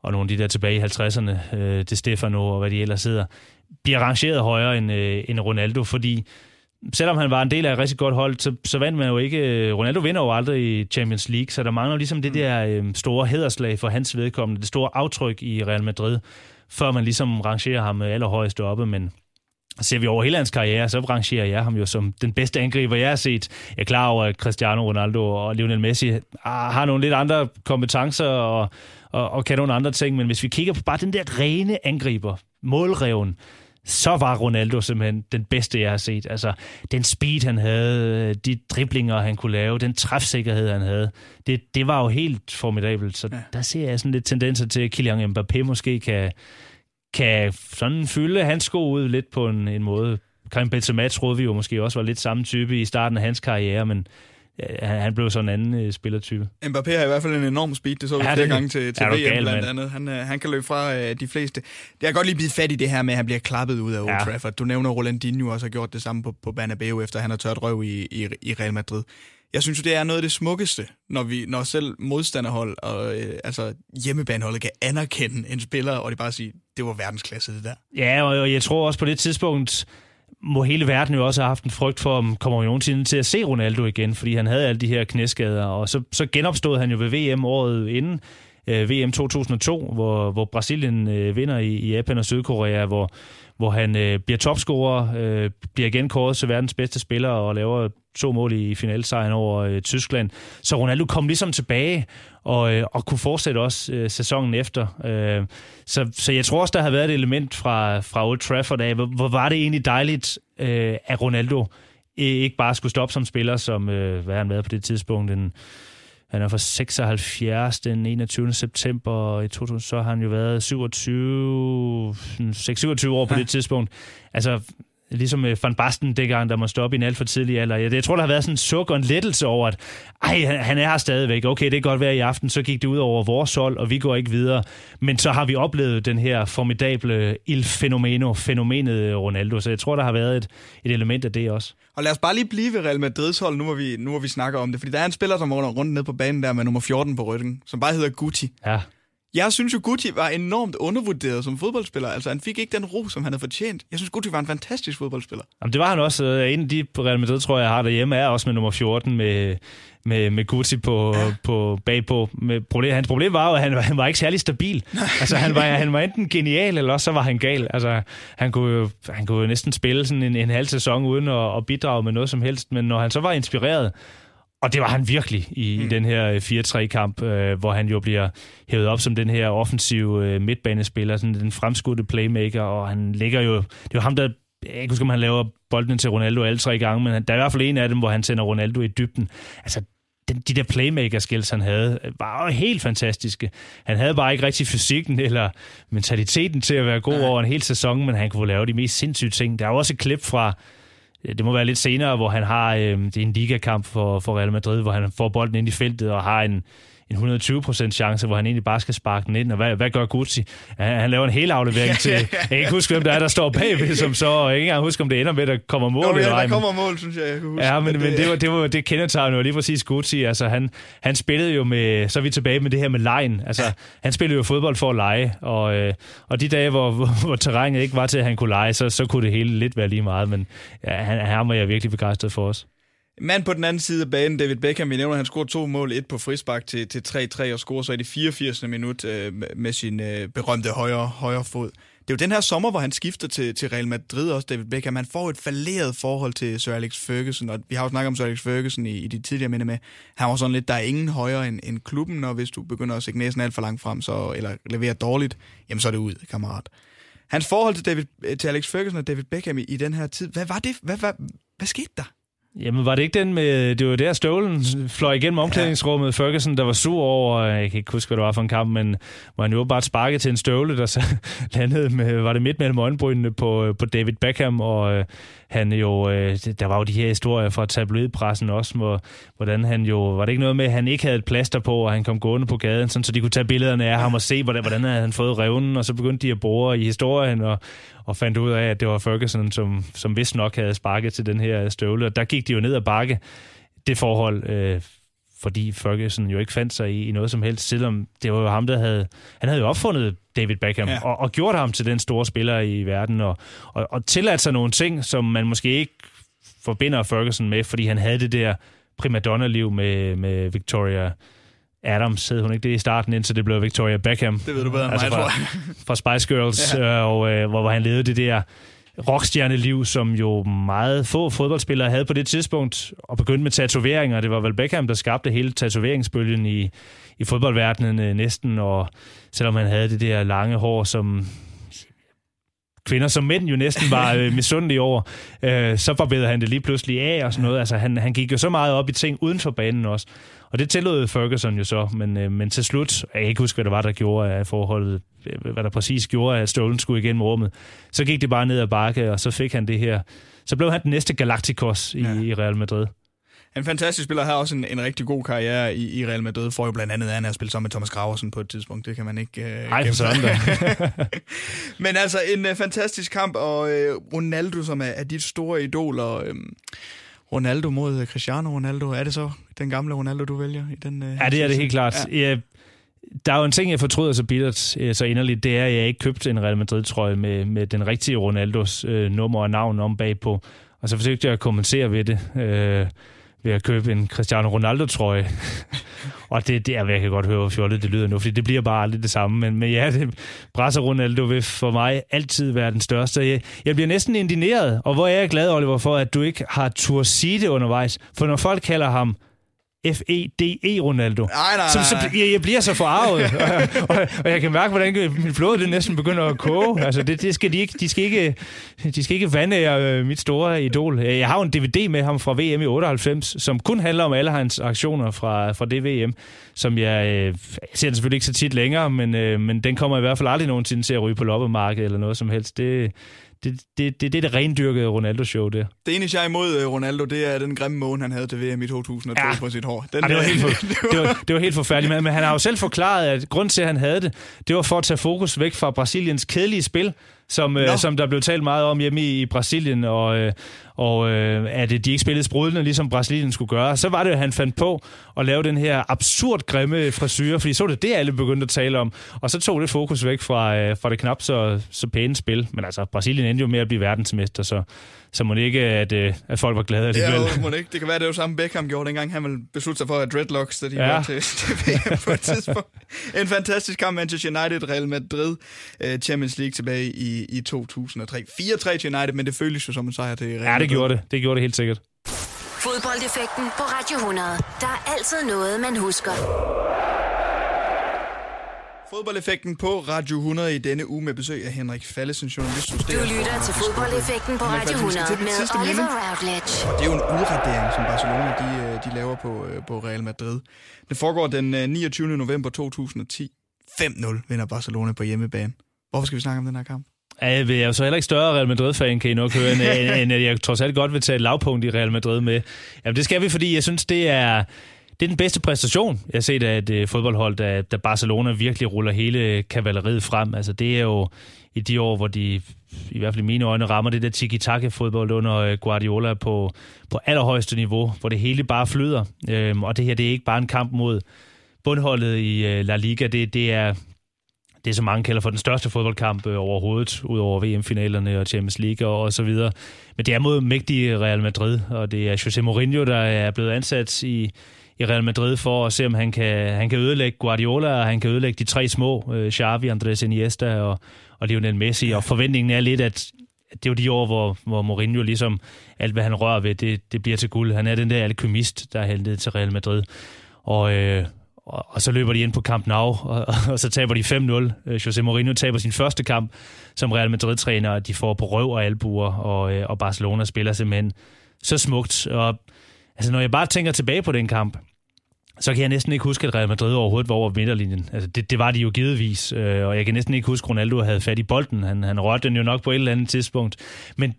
og nogle af de der tilbage i 50'erne, øh, det Stefano og hvad de ellers hedder, bliver rangeret højere end, øh, end Ronaldo, fordi selvom han var en del af et rigtig godt hold, så, så vandt man jo ikke... Øh, Ronaldo vinder jo aldrig i Champions League, så der mangler ligesom det mm. der øh, store hederslag for hans vedkommende, det store aftryk i Real Madrid, før man ligesom rangerer ham allerhøjest oppe, men ser vi over hele hans karriere, så rangerer jeg ham jo som den bedste angriber, jeg har set. Jeg er klar over, at Cristiano Ronaldo og Lionel Messi har nogle lidt andre kompetencer og, og, og kan nogle andre ting, men hvis vi kigger på bare den der rene angriber, målreven, så var Ronaldo simpelthen den bedste, jeg har set. Altså, den speed, han havde, de driblinger, han kunne lave, den træfsikkerhed, han havde, det, det var jo helt formidabelt. Så ja. der ser jeg sådan lidt tendenser til, at Kylian Mbappé måske kan, kan sådan fylde hans sko ud lidt på en, en måde. Karim Benzema troede vi jo måske også var lidt samme type i starten af hans karriere, men han, han blev sådan en anden øh, spillertype. Mbappé har i hvert fald en enorm speed, det så vi ja, flere gange til, til VM gal, blandt man. andet. Han, øh, han kan løbe fra øh, de fleste. Det er godt lige blive fat i det her med, at han bliver klappet ud af Old ja. Trafford. Du nævner, Rolandinho også har gjort det samme på, på Bernabeu, efter han har tørt røv i, i, i Real Madrid. Jeg synes jo, det er noget af det smukkeste, når, vi, når selv modstanderhold og øh, altså hjemmebaneholdet kan anerkende en spiller, og de bare sige, det var verdensklasse, det der. Ja, og jeg tror også på det tidspunkt, må hele verden jo også have haft en frygt for, om kommer vi nogensinde til at se Ronaldo igen, fordi han havde alle de her knæskader, og så, så genopstod han jo ved VM året inden, øh, VM 2002, hvor, hvor Brasilien øh, vinder i, i Japan og Sydkorea, hvor, hvor han øh, bliver topscorer, øh, bliver igen kåret til verdens bedste spiller og laver to mål i finalsejren over øh, Tyskland. Så Ronaldo kom ligesom tilbage og, øh, og kunne fortsætte også øh, sæsonen efter. Øh, så, så jeg tror også, der har været et element fra, fra Old Trafford af, hvor, hvor var det egentlig dejligt, øh, at Ronaldo ikke bare skulle stoppe som spiller, som øh, hvad han været på det tidspunkt, en han er fra 76 den 21. september, i 2000 så har han jo været 27, 26 år på ja. det tidspunkt. Altså, ligesom øh, Van Basten dengang, der må stoppe i en alt for tidlig alder. Jeg, jeg tror, der har været sådan en suk og en lettelse over, at ej, han er her stadigvæk. Okay, det kan godt være i aften, så gik det ud over vores hold, og vi går ikke videre. Men så har vi oplevet den her formidable il fenomeno, fænomenet Ronaldo. Så jeg tror, der har været et, et element af det også. Og lad os bare lige blive ved Real Madrids hold, nu hvor vi, nu hvor vi snakker om det. Fordi der er en spiller, som runder rundt ned på banen der med nummer 14 på ryggen, som bare hedder Guti. Ja. Jeg synes jo, Guti var enormt undervurderet som fodboldspiller. Altså, han fik ikke den ro, som han havde fortjent. Jeg synes, Guti var en fantastisk fodboldspiller. Jamen, det var han også. Øh, en af de på Real Madrid, tror jeg, har derhjemme, er også med nummer 14 med, med, med Guti på, ja. på bagpå. Med problem, hans problem var jo, at han, han var ikke særlig stabil. [LAUGHS] altså, han var, han var enten genial, eller også så var han gal. Altså, han kunne jo, han kunne jo næsten spille sådan en, en halv sæson uden at, at bidrage med noget som helst. Men når han så var inspireret, og det var han virkelig i, mm. i den her 4-3-kamp, øh, hvor han jo bliver hævet op som den her offensive øh, midtbanespiller, sådan den fremskudte playmaker, og han ligger jo... Det var ham, der... Jeg kan huske, om han laver bolden til Ronaldo alle tre gange, men der er i hvert fald en af dem, hvor han sender Ronaldo i dybden. Altså, den, de der playmaker-skills, han havde, var jo helt fantastiske. Han havde bare ikke rigtig fysikken eller mentaliteten til at være god ja. over en hel sæson, men han kunne lave de mest sindssyge ting. Der er jo også et klip fra det må være lidt senere, hvor han har øh, det er en ligakamp for, for Real Madrid, hvor han får bolden ind i feltet og har en, en 120% chance, hvor han egentlig bare skal sparke den ind. Og hvad, hvad gør Gucci? Han, han laver en hel aflevering til... Jeg kan ikke huske, hvem der er, der står bagved, som så... Jeg kan ikke engang huske, om det ender med, at der kommer mål. Jo, ja, der kommer mål, synes jeg, jeg kan huske. Ja, men, men det, det, var, det, var, det kendetegner jo lige præcis Gucci. Altså, han, han spillede jo med... Så er vi tilbage med det her med lejen. Altså, han spillede jo fodbold for at lege, og, øh, og de dage, hvor, hvor, hvor terrænet ikke var til, at han kunne lege, så, så kunne det hele lidt være lige meget. Men ja, han, han var jeg virkelig begejstret for os. Mand på den anden side af banen, David Beckham, vi nævner, han scorede to mål, et på frispark til, til 3-3, og scorer så i det 84. minut øh, med sin øh, berømte højre, højre fod. Det er jo den her sommer, hvor han skifter til, til Real Madrid også, David Beckham. Han får et falderet forhold til Sir Alex Ferguson, og vi har jo snakket om Sir Alex Ferguson i, i de tidligere minde med. Han var sådan lidt, der er ingen højere end, end klubben, og hvis du begynder at sætte næsen alt for langt frem, så, eller levere dårligt, jamen så er det ud, kammerat. Hans forhold til, David, til Alex Ferguson og David Beckham i, i den her tid, hvad var det? Hvad, hvad, hvad skete der? Jamen, var det ikke den med... Det var der, støvlen fløj igennem omklædningsrummet. Ja. Ferguson, der var sur over... Jeg kan ikke huske, hvad det var for en kamp, men hvor han jo bare sparket til en støvle, der så [LAUGHS] landede med... Var det midt mellem øjenbrynene på, på David Beckham, og øh, han jo... Øh, der var jo de her historier fra tabloidpressen også, hvor, hvordan han jo... Var det ikke noget med, at han ikke havde et plaster på, og han kom gående på gaden, sådan, så de kunne tage billederne af ham og se, hvordan, hvordan havde han fået revnen, og så begyndte de at bore i historien, og, og fandt ud af, at det var Ferguson, som, som vist nok havde sparket til den her støvle. Og der gik de jo ned ad bakke, det forhold, øh, fordi Ferguson jo ikke fandt sig i, i noget som helst, selvom det var jo ham, der havde... Han havde jo opfundet David Beckham, ja. og, og gjort ham til den store spiller i verden, og, og, og tilladt sig nogle ting, som man måske ikke forbinder Ferguson med, fordi han havde det der primadonna-liv med, med Victoria Adams, hed hun ikke det i starten, indtil det blev Victoria Beckham. Det ved du bedre end altså mig, fra, fra Spice Girls, ja. øh, og, øh, hvor, hvor han levede det der rockstjerneliv, som jo meget få fodboldspillere havde på det tidspunkt, og begyndte med tatoveringer. Det var vel Beckham, der skabte hele tatoveringsbølgen i, i fodboldverdenen øh, næsten, og selvom han havde det der lange hår, som kvinder som mænd jo næsten var [LAUGHS] øh, misundelige over, øh, så barberede han det lige pludselig af og sådan noget. Altså, han, han gik jo så meget op i ting uden for banen også. Og det tillod Ferguson jo så, men, øh, men til slut, jeg kan ikke huske, hvad det var, der gjorde af forholdet, øh, hvad der præcis gjorde, at Stolen skulle igennem rummet. Så gik det bare ned ad bakke, og så fik han det her. Så blev han den næste Galacticos i, ja. i Real Madrid. En fantastisk spiller har også en, en rigtig god karriere i, i Real Madrid, for jo blandt andet han at spille sammen med Thomas Graversen på et tidspunkt. Det kan man ikke... Øh, Ej, for sådan [LAUGHS] Men altså, en uh, fantastisk kamp, og uh, Ronaldo, som er, er dit store idol, og uh, Ronaldo mod Cristiano Ronaldo, er det så den gamle Ronaldo, du vælger? I den, uh, ja, det er det helt klart. Ja. Jeg, der er jo en ting, jeg fortryder så bittert, så inderligt, det er, at jeg ikke købte en Real Madrid-trøje med, med den rigtige Ronaldos øh, nummer og navn om bagpå. Og så forsøgte jeg at kommentere ved det. Øh, ved at købe en Cristiano Ronaldo-trøje. [LAUGHS] og det, det er, jeg kan godt høre, hvor fjollet det lyder nu, fordi det bliver bare aldrig det samme. Men, men ja, det, Brasser Ronaldo vil for mig altid være den største. Jeg, jeg bliver næsten indineret, og hvor er jeg glad, Oliver, for, at du ikke har tur sige det undervejs. For når folk kalder ham F-E-D-E Ronaldo. Nej, nej, så, så jeg, jeg bliver så forarvet, [LAUGHS] og, og, og, jeg kan mærke, hvordan mit blod det næsten begynder at koge. Altså, det, det skal de, ikke, de, skal ikke, de skal ikke vande øh, mit store idol. Jeg har jo en DVD med ham fra VM i 98, som kun handler om alle hans aktioner fra, fra det VM, som jeg, øh, jeg ser den selvfølgelig ikke så tit længere, men, øh, men den kommer i hvert fald aldrig nogensinde til at ryge på loppemarkedet eller noget som helst. Det, det, det, det, det er det rendyrkede Ronaldo-show, det. Det eneste, jeg er imod uh, Ronaldo, det er den grimme måne, han havde til VM i 2002 ja. på sit hår. Den, ja, det, var helt for, [LAUGHS] det, var, det var helt forfærdeligt, men, men han har jo selv forklaret, at grund til, at han havde det, det var for at tage fokus væk fra Brasiliens kedelige spil, som, øh, som der blev talt meget om hjemme i, i Brasilien, og, øh, og øh, at de ikke spillede sprudlende, ligesom Brasilien skulle gøre. Så var det, at han fandt på at lave den her absurd grimme frisyr, fordi så det det, alle begyndte at tale om. Og så tog det fokus væk fra, øh, fra det knap så, så pæne spil. Men altså, Brasilien endte jo med at blive verdensmester, så så må det ikke, at, øh, at folk var glade alligevel. Ja, må det ikke. Det kan være, det var samme Beckham gjorde dengang, han ville beslutte sig for at dreadlocks, da de ja. var til, [LAUGHS] til VM på et tidspunkt. En fantastisk kamp, Manchester United, Real Madrid, uh, Champions League tilbage i, i 2003. 4-3 til United, men det føles jo som en sejr til Real Madrid. Ja, det gjorde det. Det gjorde det helt sikkert. Fodboldeffekten på Radio 100. Der er altid noget, man husker. Fodboldeffekten på Radio 100 i denne uge med besøg af Henrik Fallesen, journalist hos Du lytter til Fodboldeffekten på Radio 100 med Oliver Routledge. Det er jo en udradering, som Barcelona de, øh, de laver på, øh, på Real Madrid. Det foregår den 29. Øh, november 2010. 5-0 vinder Barcelona på hjemmebane. Hvorfor skal vi snakke om den her kamp? Ja, jeg er jo så heller ikke større Real Madrid-fan, kan I nok høre, [LAUGHS] end, end at jeg trods alt godt vil tage et lavpunkt i Real Madrid med. Jamen, det skal vi, fordi jeg synes, det er det er den bedste præstation, jeg har set af et øh, fodboldhold, da, da Barcelona virkelig ruller hele kavaleriet frem. Altså det er jo i de år, hvor de i hvert fald i mine øjne rammer det der tiki-taka-fodbold under øh, Guardiola på, på allerhøjeste niveau, hvor det hele bare flyder. Øhm, og det her, det er ikke bare en kamp mod bundholdet i øh, La Liga, det, det er det, som mange kalder for den største fodboldkamp øh, overhovedet, ud over VM-finalerne og Champions League og, og så videre. Men det er mod mægtige Real Madrid, og det er José Mourinho, der er blevet ansat i, i Real Madrid for at se, om han kan, han kan ødelægge Guardiola, og han kan ødelægge de tre små, øh, Xavi, Andres Iniesta og, og Lionel Messi. Og forventningen er lidt, at det er jo de år, hvor, hvor Mourinho ligesom, alt hvad han rører ved, det, det bliver til guld. Han er den der alkymist, der er heldet til Real Madrid. Og, øh, og, og så løber de ind på Camp Nou, [LAUGHS] og, og så taber de 5-0. Øh, José Mourinho taber sin første kamp som Real Madrid-træner, og de får på røv og albuer, og, øh, og Barcelona spiller simpelthen så smukt. Og Altså, når jeg bare tænker tilbage på den kamp, så kan jeg næsten ikke huske, at Real Madrid overhovedet var over midterlinjen. Altså, det, det var de jo givetvis, øh, og jeg kan næsten ikke huske, at Ronaldo havde fat i bolden. Han, han rørte den jo nok på et eller andet tidspunkt. Men,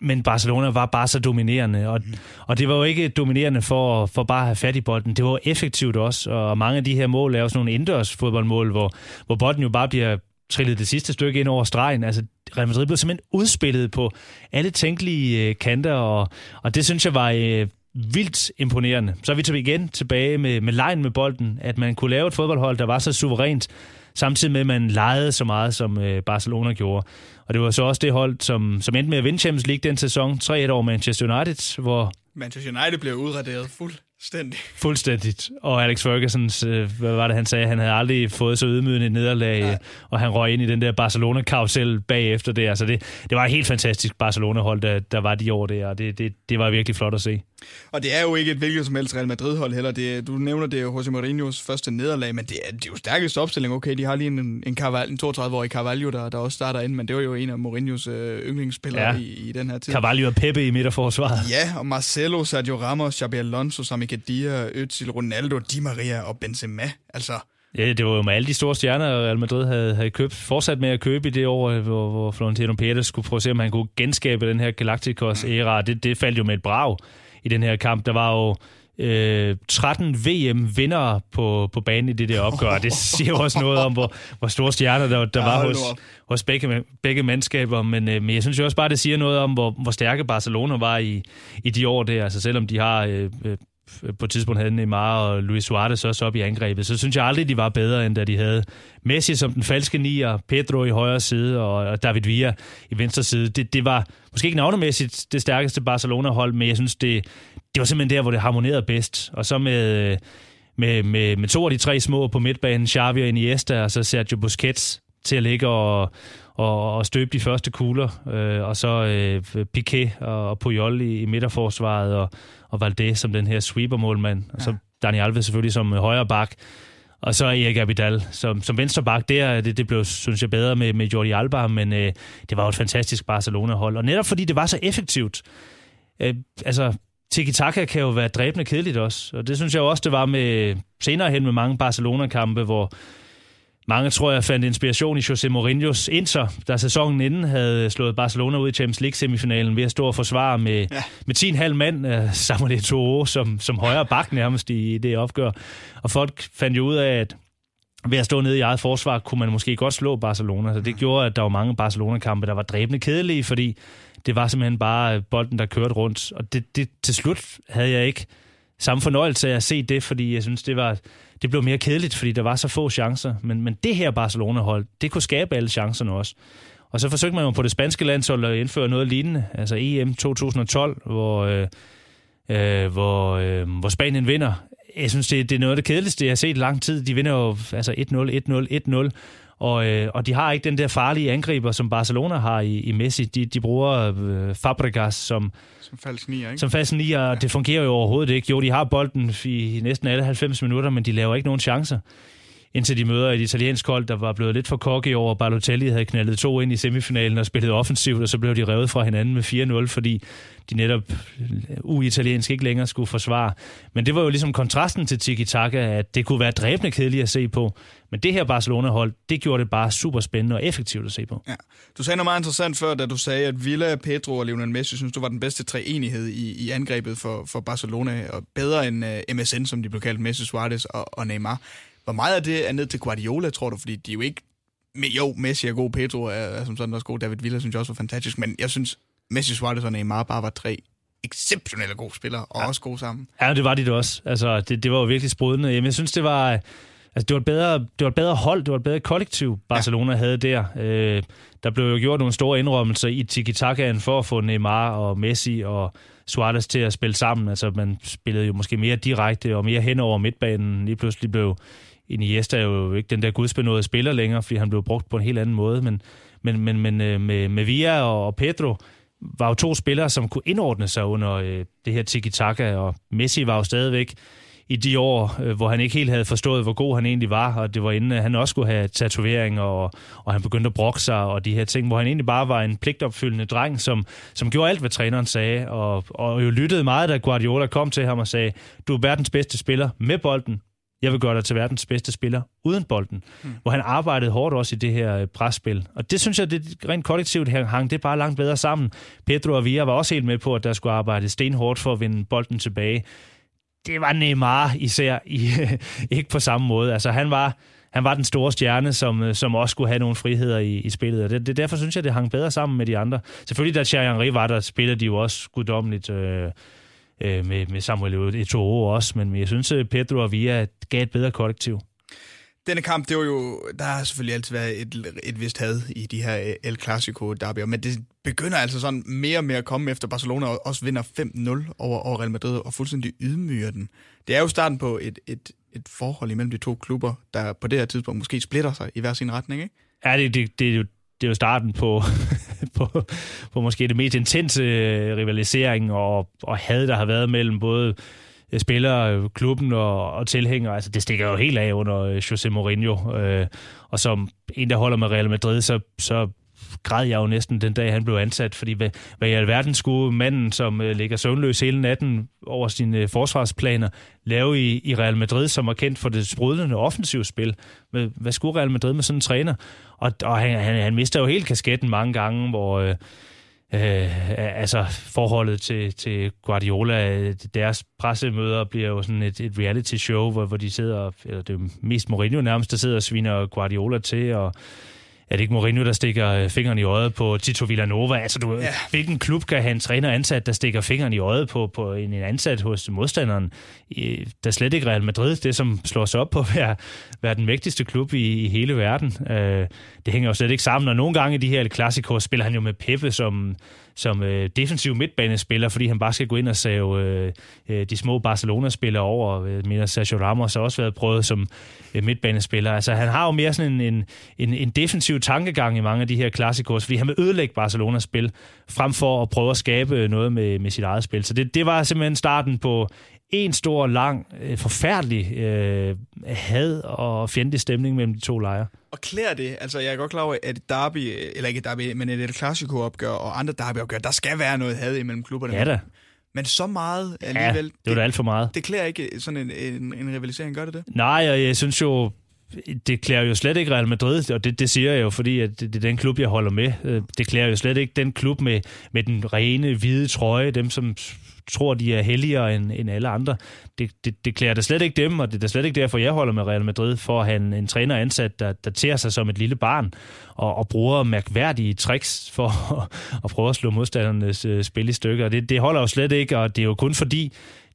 men Barcelona var bare så dominerende, og, og det var jo ikke dominerende for, for bare at have fat i bolden. Det var effektivt også, og mange af de her mål er sådan nogle indendørs fodboldmål, hvor, hvor bolden jo bare bliver trillet det sidste stykke ind over stregen. Altså, Real Madrid blev simpelthen udspillet på alle tænkelige øh, kanter, og, og det synes jeg var... Øh, vildt imponerende. Så er vi igen tilbage med, med lejen med bolden, at man kunne lave et fodboldhold, der var så suverænt, samtidig med, at man legede så meget, som øh, Barcelona gjorde. Og det var så også det hold, som, som endte med at vinde Champions League den sæson, 3-1 over Manchester United, hvor... Manchester United blev udraderet fuld Fuldstændig. Fuldstændigt. Og Alex Fergusons, øh, hvad var det, han sagde, han havde aldrig fået så ydmygende et nederlag, ja. og han røg ind i den der Barcelona-karusel bagefter det. Altså det, det var et helt fantastisk Barcelona-hold, der, der var de år der, og det, det, det var virkelig flot at se. Og det er jo ikke et hvilket som helst Real Madrid-hold heller. Det, du nævner, det er jo Jose Mourinho's første nederlag, men det er, det er jo stærkeste opstilling. Okay, de har lige en, en, Carvalho, en 32-årig Carvalho, der, der også starter ind, men det var jo en af Mourinho's øh, yndlingsspillere ja. i, i den her tid. Carvalho og Pepe i midterforsvaret. Ja, og Marcelo, Sergio Ramos, Xabi Alonso, Sami Khedira, Özil, Ronaldo, Di Maria og Benzema. Altså, Ja, det var jo med alle de store stjerner, Real Madrid havde, havde købt, fortsat med at købe i det år, hvor, hvor Florentino Pérez skulle prøve at se, om han kunne genskabe den her Galacticos-æra. Det, det faldt jo med et brag i den her kamp. Der var jo øh, 13 VM-vindere på, på banen i det der opgør. Det siger jo også noget om, hvor, hvor store stjerner der, der ja, var hos, hos begge, begge mandskaber. Men, øh, men jeg synes jo også bare, det siger noget om, hvor, hvor stærke Barcelona var i, i de år der. Altså selvom de har øh, øh på et tidspunkt havde Neymar og Luis Suarez også op i angrebet, så synes jeg aldrig, de var bedre, end da de havde Messi som den falske nier, Pedro i højre side og David Villa i venstre side. Det, det var måske ikke navnemæssigt det stærkeste Barcelona-hold, men jeg synes, det, det var simpelthen der, hvor det harmonerede bedst. Og så med, med, med, med to af de tre små på midtbanen, Xavi og Iniesta, og så Sergio Busquets til at ligge og, og, og støbe de første kugler, øh, og så øh, Piqué og, og Puyol i, i midterforsvaret, og, og Valdez som den her sweeper-målmand, ja. og så Dani Alves selvfølgelig som højre bak, og så Erik Abidal som, som venstre bak. Der, det, det blev, synes jeg, bedre med, med Jordi Alba, men øh, det var jo et fantastisk Barcelona-hold. Og netop fordi det var så effektivt, øh, altså tiki-taka kan jo være dræbende kedeligt også, og det synes jeg også, det var med senere hen med mange Barcelona-kampe, hvor mange tror jeg fandt inspiration i José Mourinho's Inter, der sæsonen inden havde slået Barcelona ud i Champions League-semifinalen ved at stå og forsvare med, ja. med 10,5 mand, uh, Samuel Eto'o som, som højre bak nærmest i, i det opgør. Og folk fandt jo ud af, at ved at stå nede i eget forsvar, kunne man måske godt slå Barcelona. Så det gjorde, at der var mange Barcelona-kampe, der var dræbende kedelige, fordi det var simpelthen bare bolden, der kørte rundt. Og det, det, til slut havde jeg ikke samme fornøjelse af at se det, fordi jeg synes, det var det blev mere kedeligt, fordi der var så få chancer. Men, men det her Barcelona-hold, det kunne skabe alle chancerne også. Og så forsøgte man jo på det spanske landshold at indføre noget lignende, altså EM 2012, hvor, øh, øh, hvor, øh, hvor Spanien vinder. Jeg synes, det, det er noget af det kedeligste, jeg har set i lang tid. De vinder jo altså 1-0, 1-0, 1-0, og, øh, og de har ikke den der farlige angriber, som Barcelona har i, i Messi. De, de bruger øh, Fabregas som, som falsk nier, ikke? Som falsk nier, ja. det fungerer jo overhovedet ikke. Jo, de har bolden i næsten alle 90 minutter, men de laver ikke nogen chancer indtil de møder et italiensk hold, der var blevet lidt for kokke over, Balotelli havde knaldet to ind i semifinalen og spillet offensivt, og så blev de revet fra hinanden med 4-0, fordi de netop øh, uitaliensk ikke længere skulle forsvare. Men det var jo ligesom kontrasten til tiki-taka, at det kunne være dræbende kedeligt at se på. Men det her Barcelona-hold, det gjorde det bare super spændende og effektivt at se på. Ja. Du sagde noget meget interessant før, da du sagde, at Villa, Pedro og Lionel Messi synes, du var den bedste treenighed i, i angrebet for, for Barcelona, og bedre end øh, uh, MSN, som de blev kaldt, Messi, Suarez og, og Neymar. Hvor meget af det er ned til Guardiola, tror du? Fordi de er jo ikke... Jo, Messi er god, Pedro er, er som sådan også god, David Villa synes jeg også var fantastisk, men jeg synes, Messi, Suarez og Neymar bare var tre exceptionelle gode spillere, og ja. også gode sammen. Ja, det var de det også. Altså, det, det var jo virkelig sprudende. Jamen, jeg synes, det var... Altså, det var, et bedre, det var et bedre hold, det var et bedre kollektiv, Barcelona ja. havde der. Øh, der blev jo gjort nogle store indrømmelser i tiki-takaen for at få Neymar og Messi og Suarez til at spille sammen. Altså, man spillede jo måske mere direkte og mere hen over midtbanen. Lige pludselig blev Iniesta er jo ikke den der gudsbenåede spiller længere, fordi han blev brugt på en helt anden måde. Men, men, men, men øh, med, med Villa og Pedro var jo to spillere, som kunne indordne sig under øh, det her tiki-taka, og Messi var jo stadigvæk i de år, øh, hvor han ikke helt havde forstået, hvor god han egentlig var, og det var inden, at han også skulle have tatoveringer, og, og han begyndte at brokke sig, og de her ting, hvor han egentlig bare var en pligtopfyldende dreng, som, som gjorde alt, hvad træneren sagde, og, og jo lyttede meget, da Guardiola kom til ham og sagde, du er verdens bedste spiller med bolden, jeg vil gøre dig til verdens bedste spiller uden bolden. Mm. Hvor han arbejdede hårdt også i det her øh, presspil. Og det synes jeg, det rent kollektivt hang det bare langt bedre sammen. Pedro og Villa var også helt med på, at der skulle arbejde stenhårdt for at vinde bolden tilbage. Det var Neymar især i, [LAUGHS] ikke på samme måde. Altså han var, han var den store stjerne, som, øh, som også skulle have nogle friheder i, i spillet. Og det, det, derfor synes jeg, det hang bedre sammen med de andre. Selvfølgelig, da Thierry Henry var der, spillede de jo også guddommeligt. Øh, øh, med, med Samuel Eto'o også, men jeg synes, at Pedro og Villa gav et bedre kollektiv. Denne kamp, det var jo, der har selvfølgelig altid været et, et vist had i de her øh, El Clasico derbyer, men det begynder altså sådan mere og mere at komme efter Barcelona og også vinder 5-0 over, over Real Madrid og fuldstændig ydmyger den. Det er jo starten på et, et, et forhold imellem de to klubber, der på det her tidspunkt måske splitter sig i hver sin retning, ikke? Ja, det, det, det, det er jo starten på, [LAUGHS] på, på måske det mest intense øh, rivalisering og, og had, der har været mellem både øh, spillere, øh, klubben og, og tilhængere. Altså, det stikker jo helt af under José Mourinho. Øh, og som en, der holder med Real Madrid, så, så græd jeg jo næsten den dag, han blev ansat, fordi hvad, hvad i alverden skulle manden, som øh, ligger søvnløs hele natten over sine øh, forsvarsplaner, lave i, i Real Madrid, som er kendt for det sprudlende offensivspil. Hvad, hvad skulle Real Madrid med sådan en træner? Og, og han, han, han mister jo helt kasketten mange gange, hvor... Øh, øh, altså forholdet til, til Guardiola, deres pressemøder bliver jo sådan et, et reality show, hvor, hvor de sidder, eller det er mest Mourinho nærmest, der sidder og sviner Guardiola til, og er det ikke Mourinho, der stikker øh, fingeren i øjet på Tito Villanova? Altså, du, ja. hvilken klub kan have en træner ansat, der stikker fingeren i øjet på, på en, en ansat hos modstanderen? I, der er slet ikke Real Madrid, det som slår sig op på at være, være den mægtigste klub i, i hele verden. Øh, det hænger jo slet ikke sammen, og nogle gange i de her klassikere spiller han jo med Peppe som som øh, defensiv midtbanespiller, fordi han bare skal gå ind og save øh, øh, de små Barcelona-spillere over. Jeg mener, Sergio Ramos har også været prøvet som øh, midtbanespiller. Altså, han har jo mere sådan en, en, en, en defensiv tankegang i mange af de her klassikers, fordi han vil ødelægge Barcelonas spil, frem for at prøve at skabe øh, noget med, med sit eget spil. Så det, det var simpelthen starten på en stor, lang, øh, forfærdelig øh, had og fjendtlig stemning mellem de to lejre. Og klæder det, altså jeg er godt klar over, at et derby, eller ikke et derby, men et Clasico-opgør og andre derby-opgør, der skal være noget had imellem klubberne. Ja da. Men så meget alligevel... Ja, det var da alt for meget. Det klæder ikke sådan en, en, en rivalisering, gør det det? Nej, og jeg synes jo, det klæder jo slet ikke Real Madrid, og det, det siger jeg jo, fordi at det, det er den klub, jeg holder med. Øh, det klæder jo slet ikke den klub med, med den rene, hvide trøje, dem som tror, de er helligere end, end alle andre. Det, det, det klæder da slet ikke dem, og det er da slet ikke derfor, jeg holder med Real Madrid, for at have en, en træner ansat, der, der tærer sig som et lille barn, og, og bruger mærkværdige tricks for [LAUGHS] at, at prøve at slå modstandernes øh, spil i stykker. Det, det holder jo slet ikke, og det er jo kun fordi,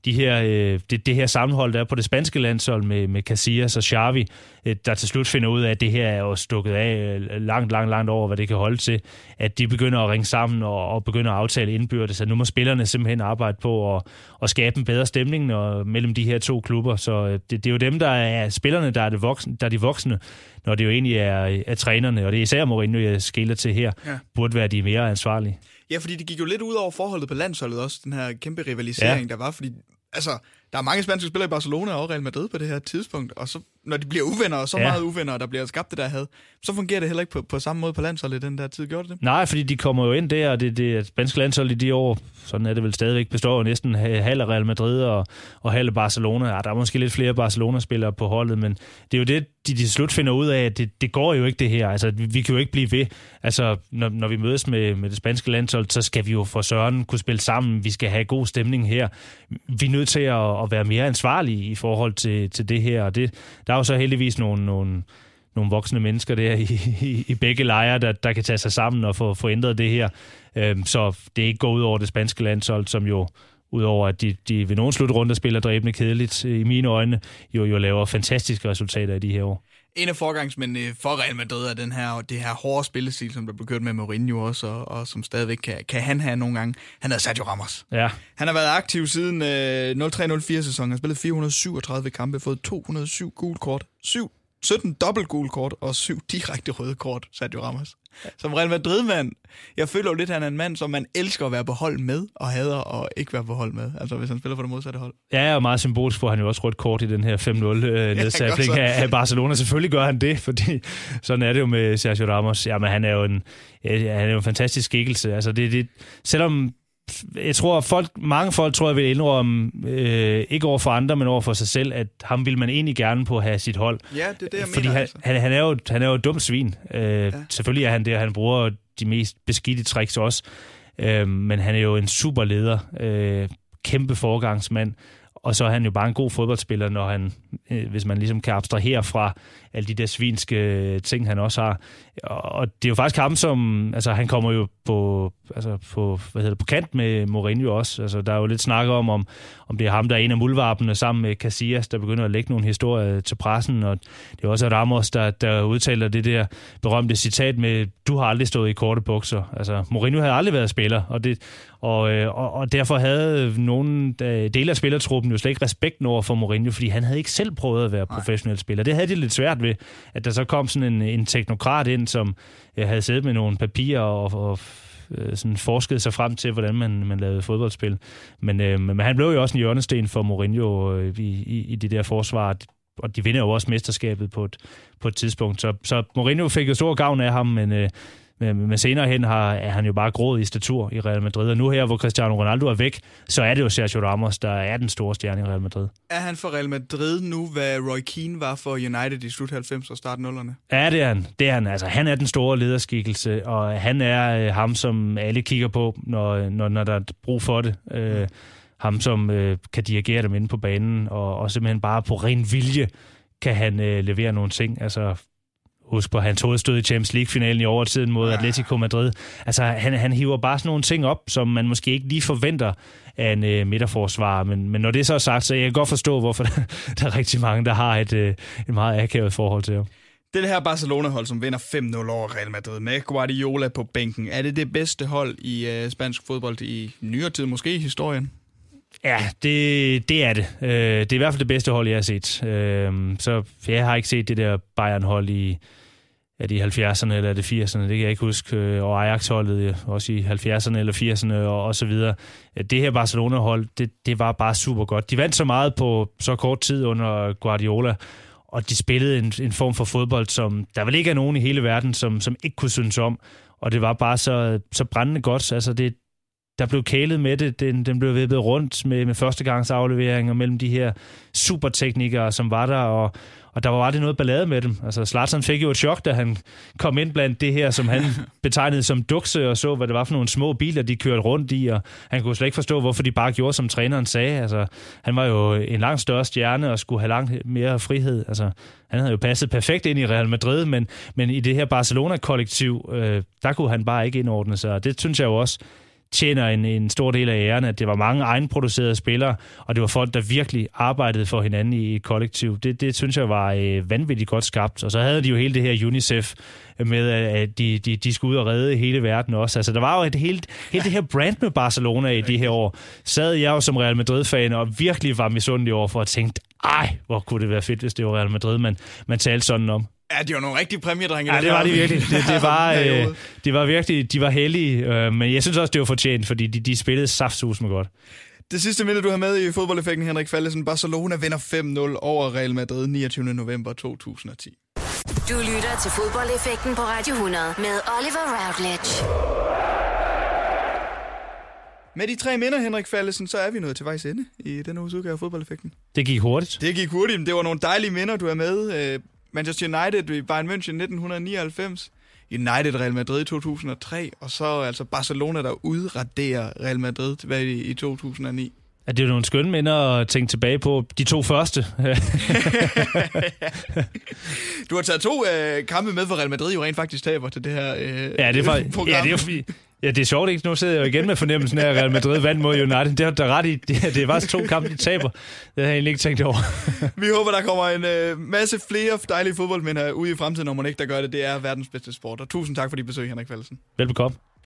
de her, øh, det, det her sammenhold, der er på det spanske landshold med, med Casillas og Xavi, øh, der til slut finder ud af, at det her er jo stukket af øh, langt, langt, langt over, hvad det kan holde til, at de begynder at ringe sammen og, og begynder at aftale indbyrdes, så nu må spillerne simpelthen arbejde på at, at skabe en bedre stemning når, mellem de her to klubber, så øh, det, det er jo dem, der er spillerne, der er, det voksne, der er de voksne, når det jo egentlig er, er trænerne, og det er især Mourinho, jeg skiller til her, ja. burde være de mere ansvarlige. Ja, fordi det gik jo lidt ud over forholdet på landsholdet også, den her kæmpe rivalisering, ja. der var, fordi altså, der er mange spanske spillere i Barcelona og Real Madrid på det her tidspunkt, og så, når de bliver uvenner, og så ja. meget uvenner, og der bliver skabt det der had, så fungerer det heller ikke på, på samme måde på landsholdet den der tid, gjorde det det? Nej, fordi de kommer jo ind der, og det, det spanske landshold i de år, sådan er det vel stadigvæk, består jo næsten halv Real Madrid og, og halv Barcelona. Ja, der er måske lidt flere Barcelona-spillere på holdet, men det er jo det, de til slut finder ud af, at det, det går jo ikke det her. Altså, vi, vi kan jo ikke blive ved. Altså, når, når vi mødes med, med det spanske landshold, så skal vi jo for Søren kunne spille sammen. Vi skal have god stemning her. Vi er nødt til at, at være mere ansvarlige i forhold til, til det her. Og det, der er jo så heldigvis nogle, nogle, nogle voksne mennesker der i, i, i begge lejre, der, der kan tage sig sammen og få, få ændret det her. Øhm, så det ikke går ud over det spanske landshold, som jo udover at de, de ved nogle slutrunder spiller dræbende kedeligt, i mine øjne, jo, jo laver fantastiske resultater i de her år. En af forgangsmændene for Real Madrid er den her, det her hårde spillestil, som der blev kørt med Mourinho også, og, og som stadigvæk kan, kan han have nogle gange. Han hedder Sergio Ramos. Ja. Han har været aktiv siden øh, 03-04-sæsonen, har spillet 437 kampe, fået 207 gul kort, 7 17 dobbelt gule kort og 7 direkte røde kort, Sergio Ramos. Som Real Madrid-mand, jeg føler jo lidt, at han er en mand, som man elsker at være på hold med, og hader at ikke være på hold med. Altså hvis han spiller for det modsatte hold. Ja, og meget symbolisk får han jo også rødt kort i den her 5-0 øh, [LAUGHS] af, af Barcelona. Selvfølgelig gør han det, fordi sådan er det jo med Sergio Ramos. Jamen, han er jo en, han er jo en fantastisk skikkelse. Altså, det, det, selvom jeg tror, folk, mange folk tror jeg vil indrømme, øh, ikke over for andre, men over for sig selv, at ham vil man egentlig gerne på at have sit hold. Ja, det er det, jeg Fordi mener. han, altså. han, han, er jo, han er jo et dumt svin. Øh, ja. Selvfølgelig er han det, og han bruger de mest beskidte tricks også. Øh, men han er jo en super leder. Øh, kæmpe forgangsmand og så er han jo bare en god fodboldspiller, når han, øh, hvis man ligesom kan abstrahere fra alle de der svinske øh, ting, han også har. Og det er jo faktisk ham, som... Altså, han kommer jo på, altså på, hvad hedder det, på kant med Mourinho også. Altså, der er jo lidt snak om, om, om det er ham, der er en af muldvarpene sammen med Casillas, der begynder at lægge nogle historier til pressen. Og det er også Ramos, der, der udtaler det der berømte citat med, du har aldrig stået i korte bukser. Altså, Mourinho havde aldrig været spiller, og, det, og, øh, og, og derfor havde nogle dele af spillertruppen jo slet ikke respekt over for Mourinho, fordi han havde ikke selv prøvet at være professionel spiller. Det havde de lidt svært ved, at der så kom sådan en, en teknokrat ind, som øh, havde siddet med nogle papirer og, og øh, sådan forskede sig frem til, hvordan man, man lavede fodboldspil. Men, øh, men han blev jo også en hjørnesten for Mourinho øh, i, i, i det der forsvar, og de vinder jo også mesterskabet på et, på et tidspunkt. Så, så Mourinho fik jo stor gavn af ham, men øh, men, men senere hen har, er han jo bare grået i statur i Real Madrid. Og nu her, hvor Cristiano Ronaldo er væk, så er det jo Sergio Ramos, der er den store stjerne i Real Madrid. Er han for Real Madrid nu, hvad Roy Keane var for United i slut 90 og start 0'erne? Ja, det er han. Det er han. Altså, han er den store lederskikkelse, og han er øh, ham, som alle kigger på, når, når, når der er brug for det. Øh, ham, som øh, kan dirigere dem inde på banen, og, og simpelthen bare på ren vilje kan han øh, levere nogle ting. Altså, Husk på hans hovedstød i Champions League-finalen i overtiden mod Atletico Madrid. Altså, han, han hiver bare sådan nogle ting op, som man måske ikke lige forventer af en øh, midterforsvar. Men, men når det så er sagt, så jeg kan godt forstå, hvorfor [LAUGHS] der, der er rigtig mange, der har et, øh, et meget akavet forhold til ham. Det her Barcelona-hold, som vinder 5-0 over Real Madrid med Guardiola på bænken, er det det bedste hold i øh, spansk fodbold i nyere tid, måske i historien? Ja, det, det er det. Øh, det er i hvert fald det bedste hold, jeg har set. Øh, så jeg har ikke set det der Bayern-hold i, er det i 70'erne eller er det 80'erne, det kan jeg ikke huske, øh, og Ajax-holdet øh, også i 70'erne eller 80'erne og, og så videre. Øh, det her Barcelona-hold, det, det var bare super godt. De vandt så meget på så kort tid under Guardiola, og de spillede en, en form for fodbold, som der vel ikke er nogen i hele verden, som, som ikke kunne synes om, og det var bare så, så brændende godt. Altså det, der blev kælet med det. Den, den blev vippet rundt med, med førstegangsafleveringer mellem de her superteknikere, som var der, og, og der var bare det noget ballade med dem. Altså, Slatsen fik jo et chok, da han kom ind blandt det her, som han [LAUGHS] betegnede som dukse, og så, hvad det var for nogle små biler, de kørte rundt i, og han kunne slet ikke forstå, hvorfor de bare gjorde, som træneren sagde. Altså, han var jo en langt større stjerne og skulle have langt mere frihed. Altså, han havde jo passet perfekt ind i Real Madrid, men, men i det her Barcelona-kollektiv, øh, der kunne han bare ikke indordne sig. Og det synes jeg jo også, tjener en, en stor del af æren, at det var mange egenproducerede spillere, og det var folk, der virkelig arbejdede for hinanden i et kollektiv. Det, det synes jeg var øh, vanvittigt godt skabt. Og så havde de jo hele det her UNICEF med, at de, de, de skulle ud og redde hele verden også. Altså, der var jo et helt, helt det her brand med Barcelona i de her år. Sad jeg jo som Real Madrid-fan og virkelig var misundelig over for at tænke, ej, hvor kunne det være fedt, hvis det var Real Madrid, man, man talte sådan om. Ja, det var nogle rigtige præmiedrenge. Ja, det var de virkelig. Det, det, [LAUGHS] var, øh, det var virkelig, de var heldige, øh, men jeg synes også, det var fortjent, fordi de, de spillede saftsus med godt. Det sidste minde, du har med i fodboldeffekten, Henrik Fallesen. Barcelona vinder 5-0 over Real Madrid 29. november 2010. Du lytter til fodboldeffekten på Radio 100 med Oliver Routledge. Med de tre minder, Henrik Fallesen, så er vi nået til vejs ende i denne uges udgave af fodboldeffekten. Det gik hurtigt. Det gik hurtigt, men det var nogle dejlige minder, du er med. Manchester United i Bayern München 1999, United Real Madrid i 2003, og så altså Barcelona, der udraderer Real Madrid tilbage i, i 2009. Ja, det er jo nogle skønne minder at tænke tilbage på. De to første. [LAUGHS] du har taget to øh, kampe med, for Real Madrid jo rent faktisk taber til det her øh, ja, det er for, [LAUGHS] program. Ja, det er Ja, det er sjovt ikke. Nu sidder jeg jo igen med fornemmelsen af, at Real Madrid vandt mod United. Det har du ret i. Det, er faktisk to kampe, de taber. Det har jeg egentlig ikke tænkt over. [LAUGHS] Vi håber, der kommer en øh, masse flere dejlige fodboldmænd ud i fremtiden, når man ikke der gør det. Det er verdens bedste sport. Og tusind tak for dit besøg, Henrik Fællesen. Velbekomme.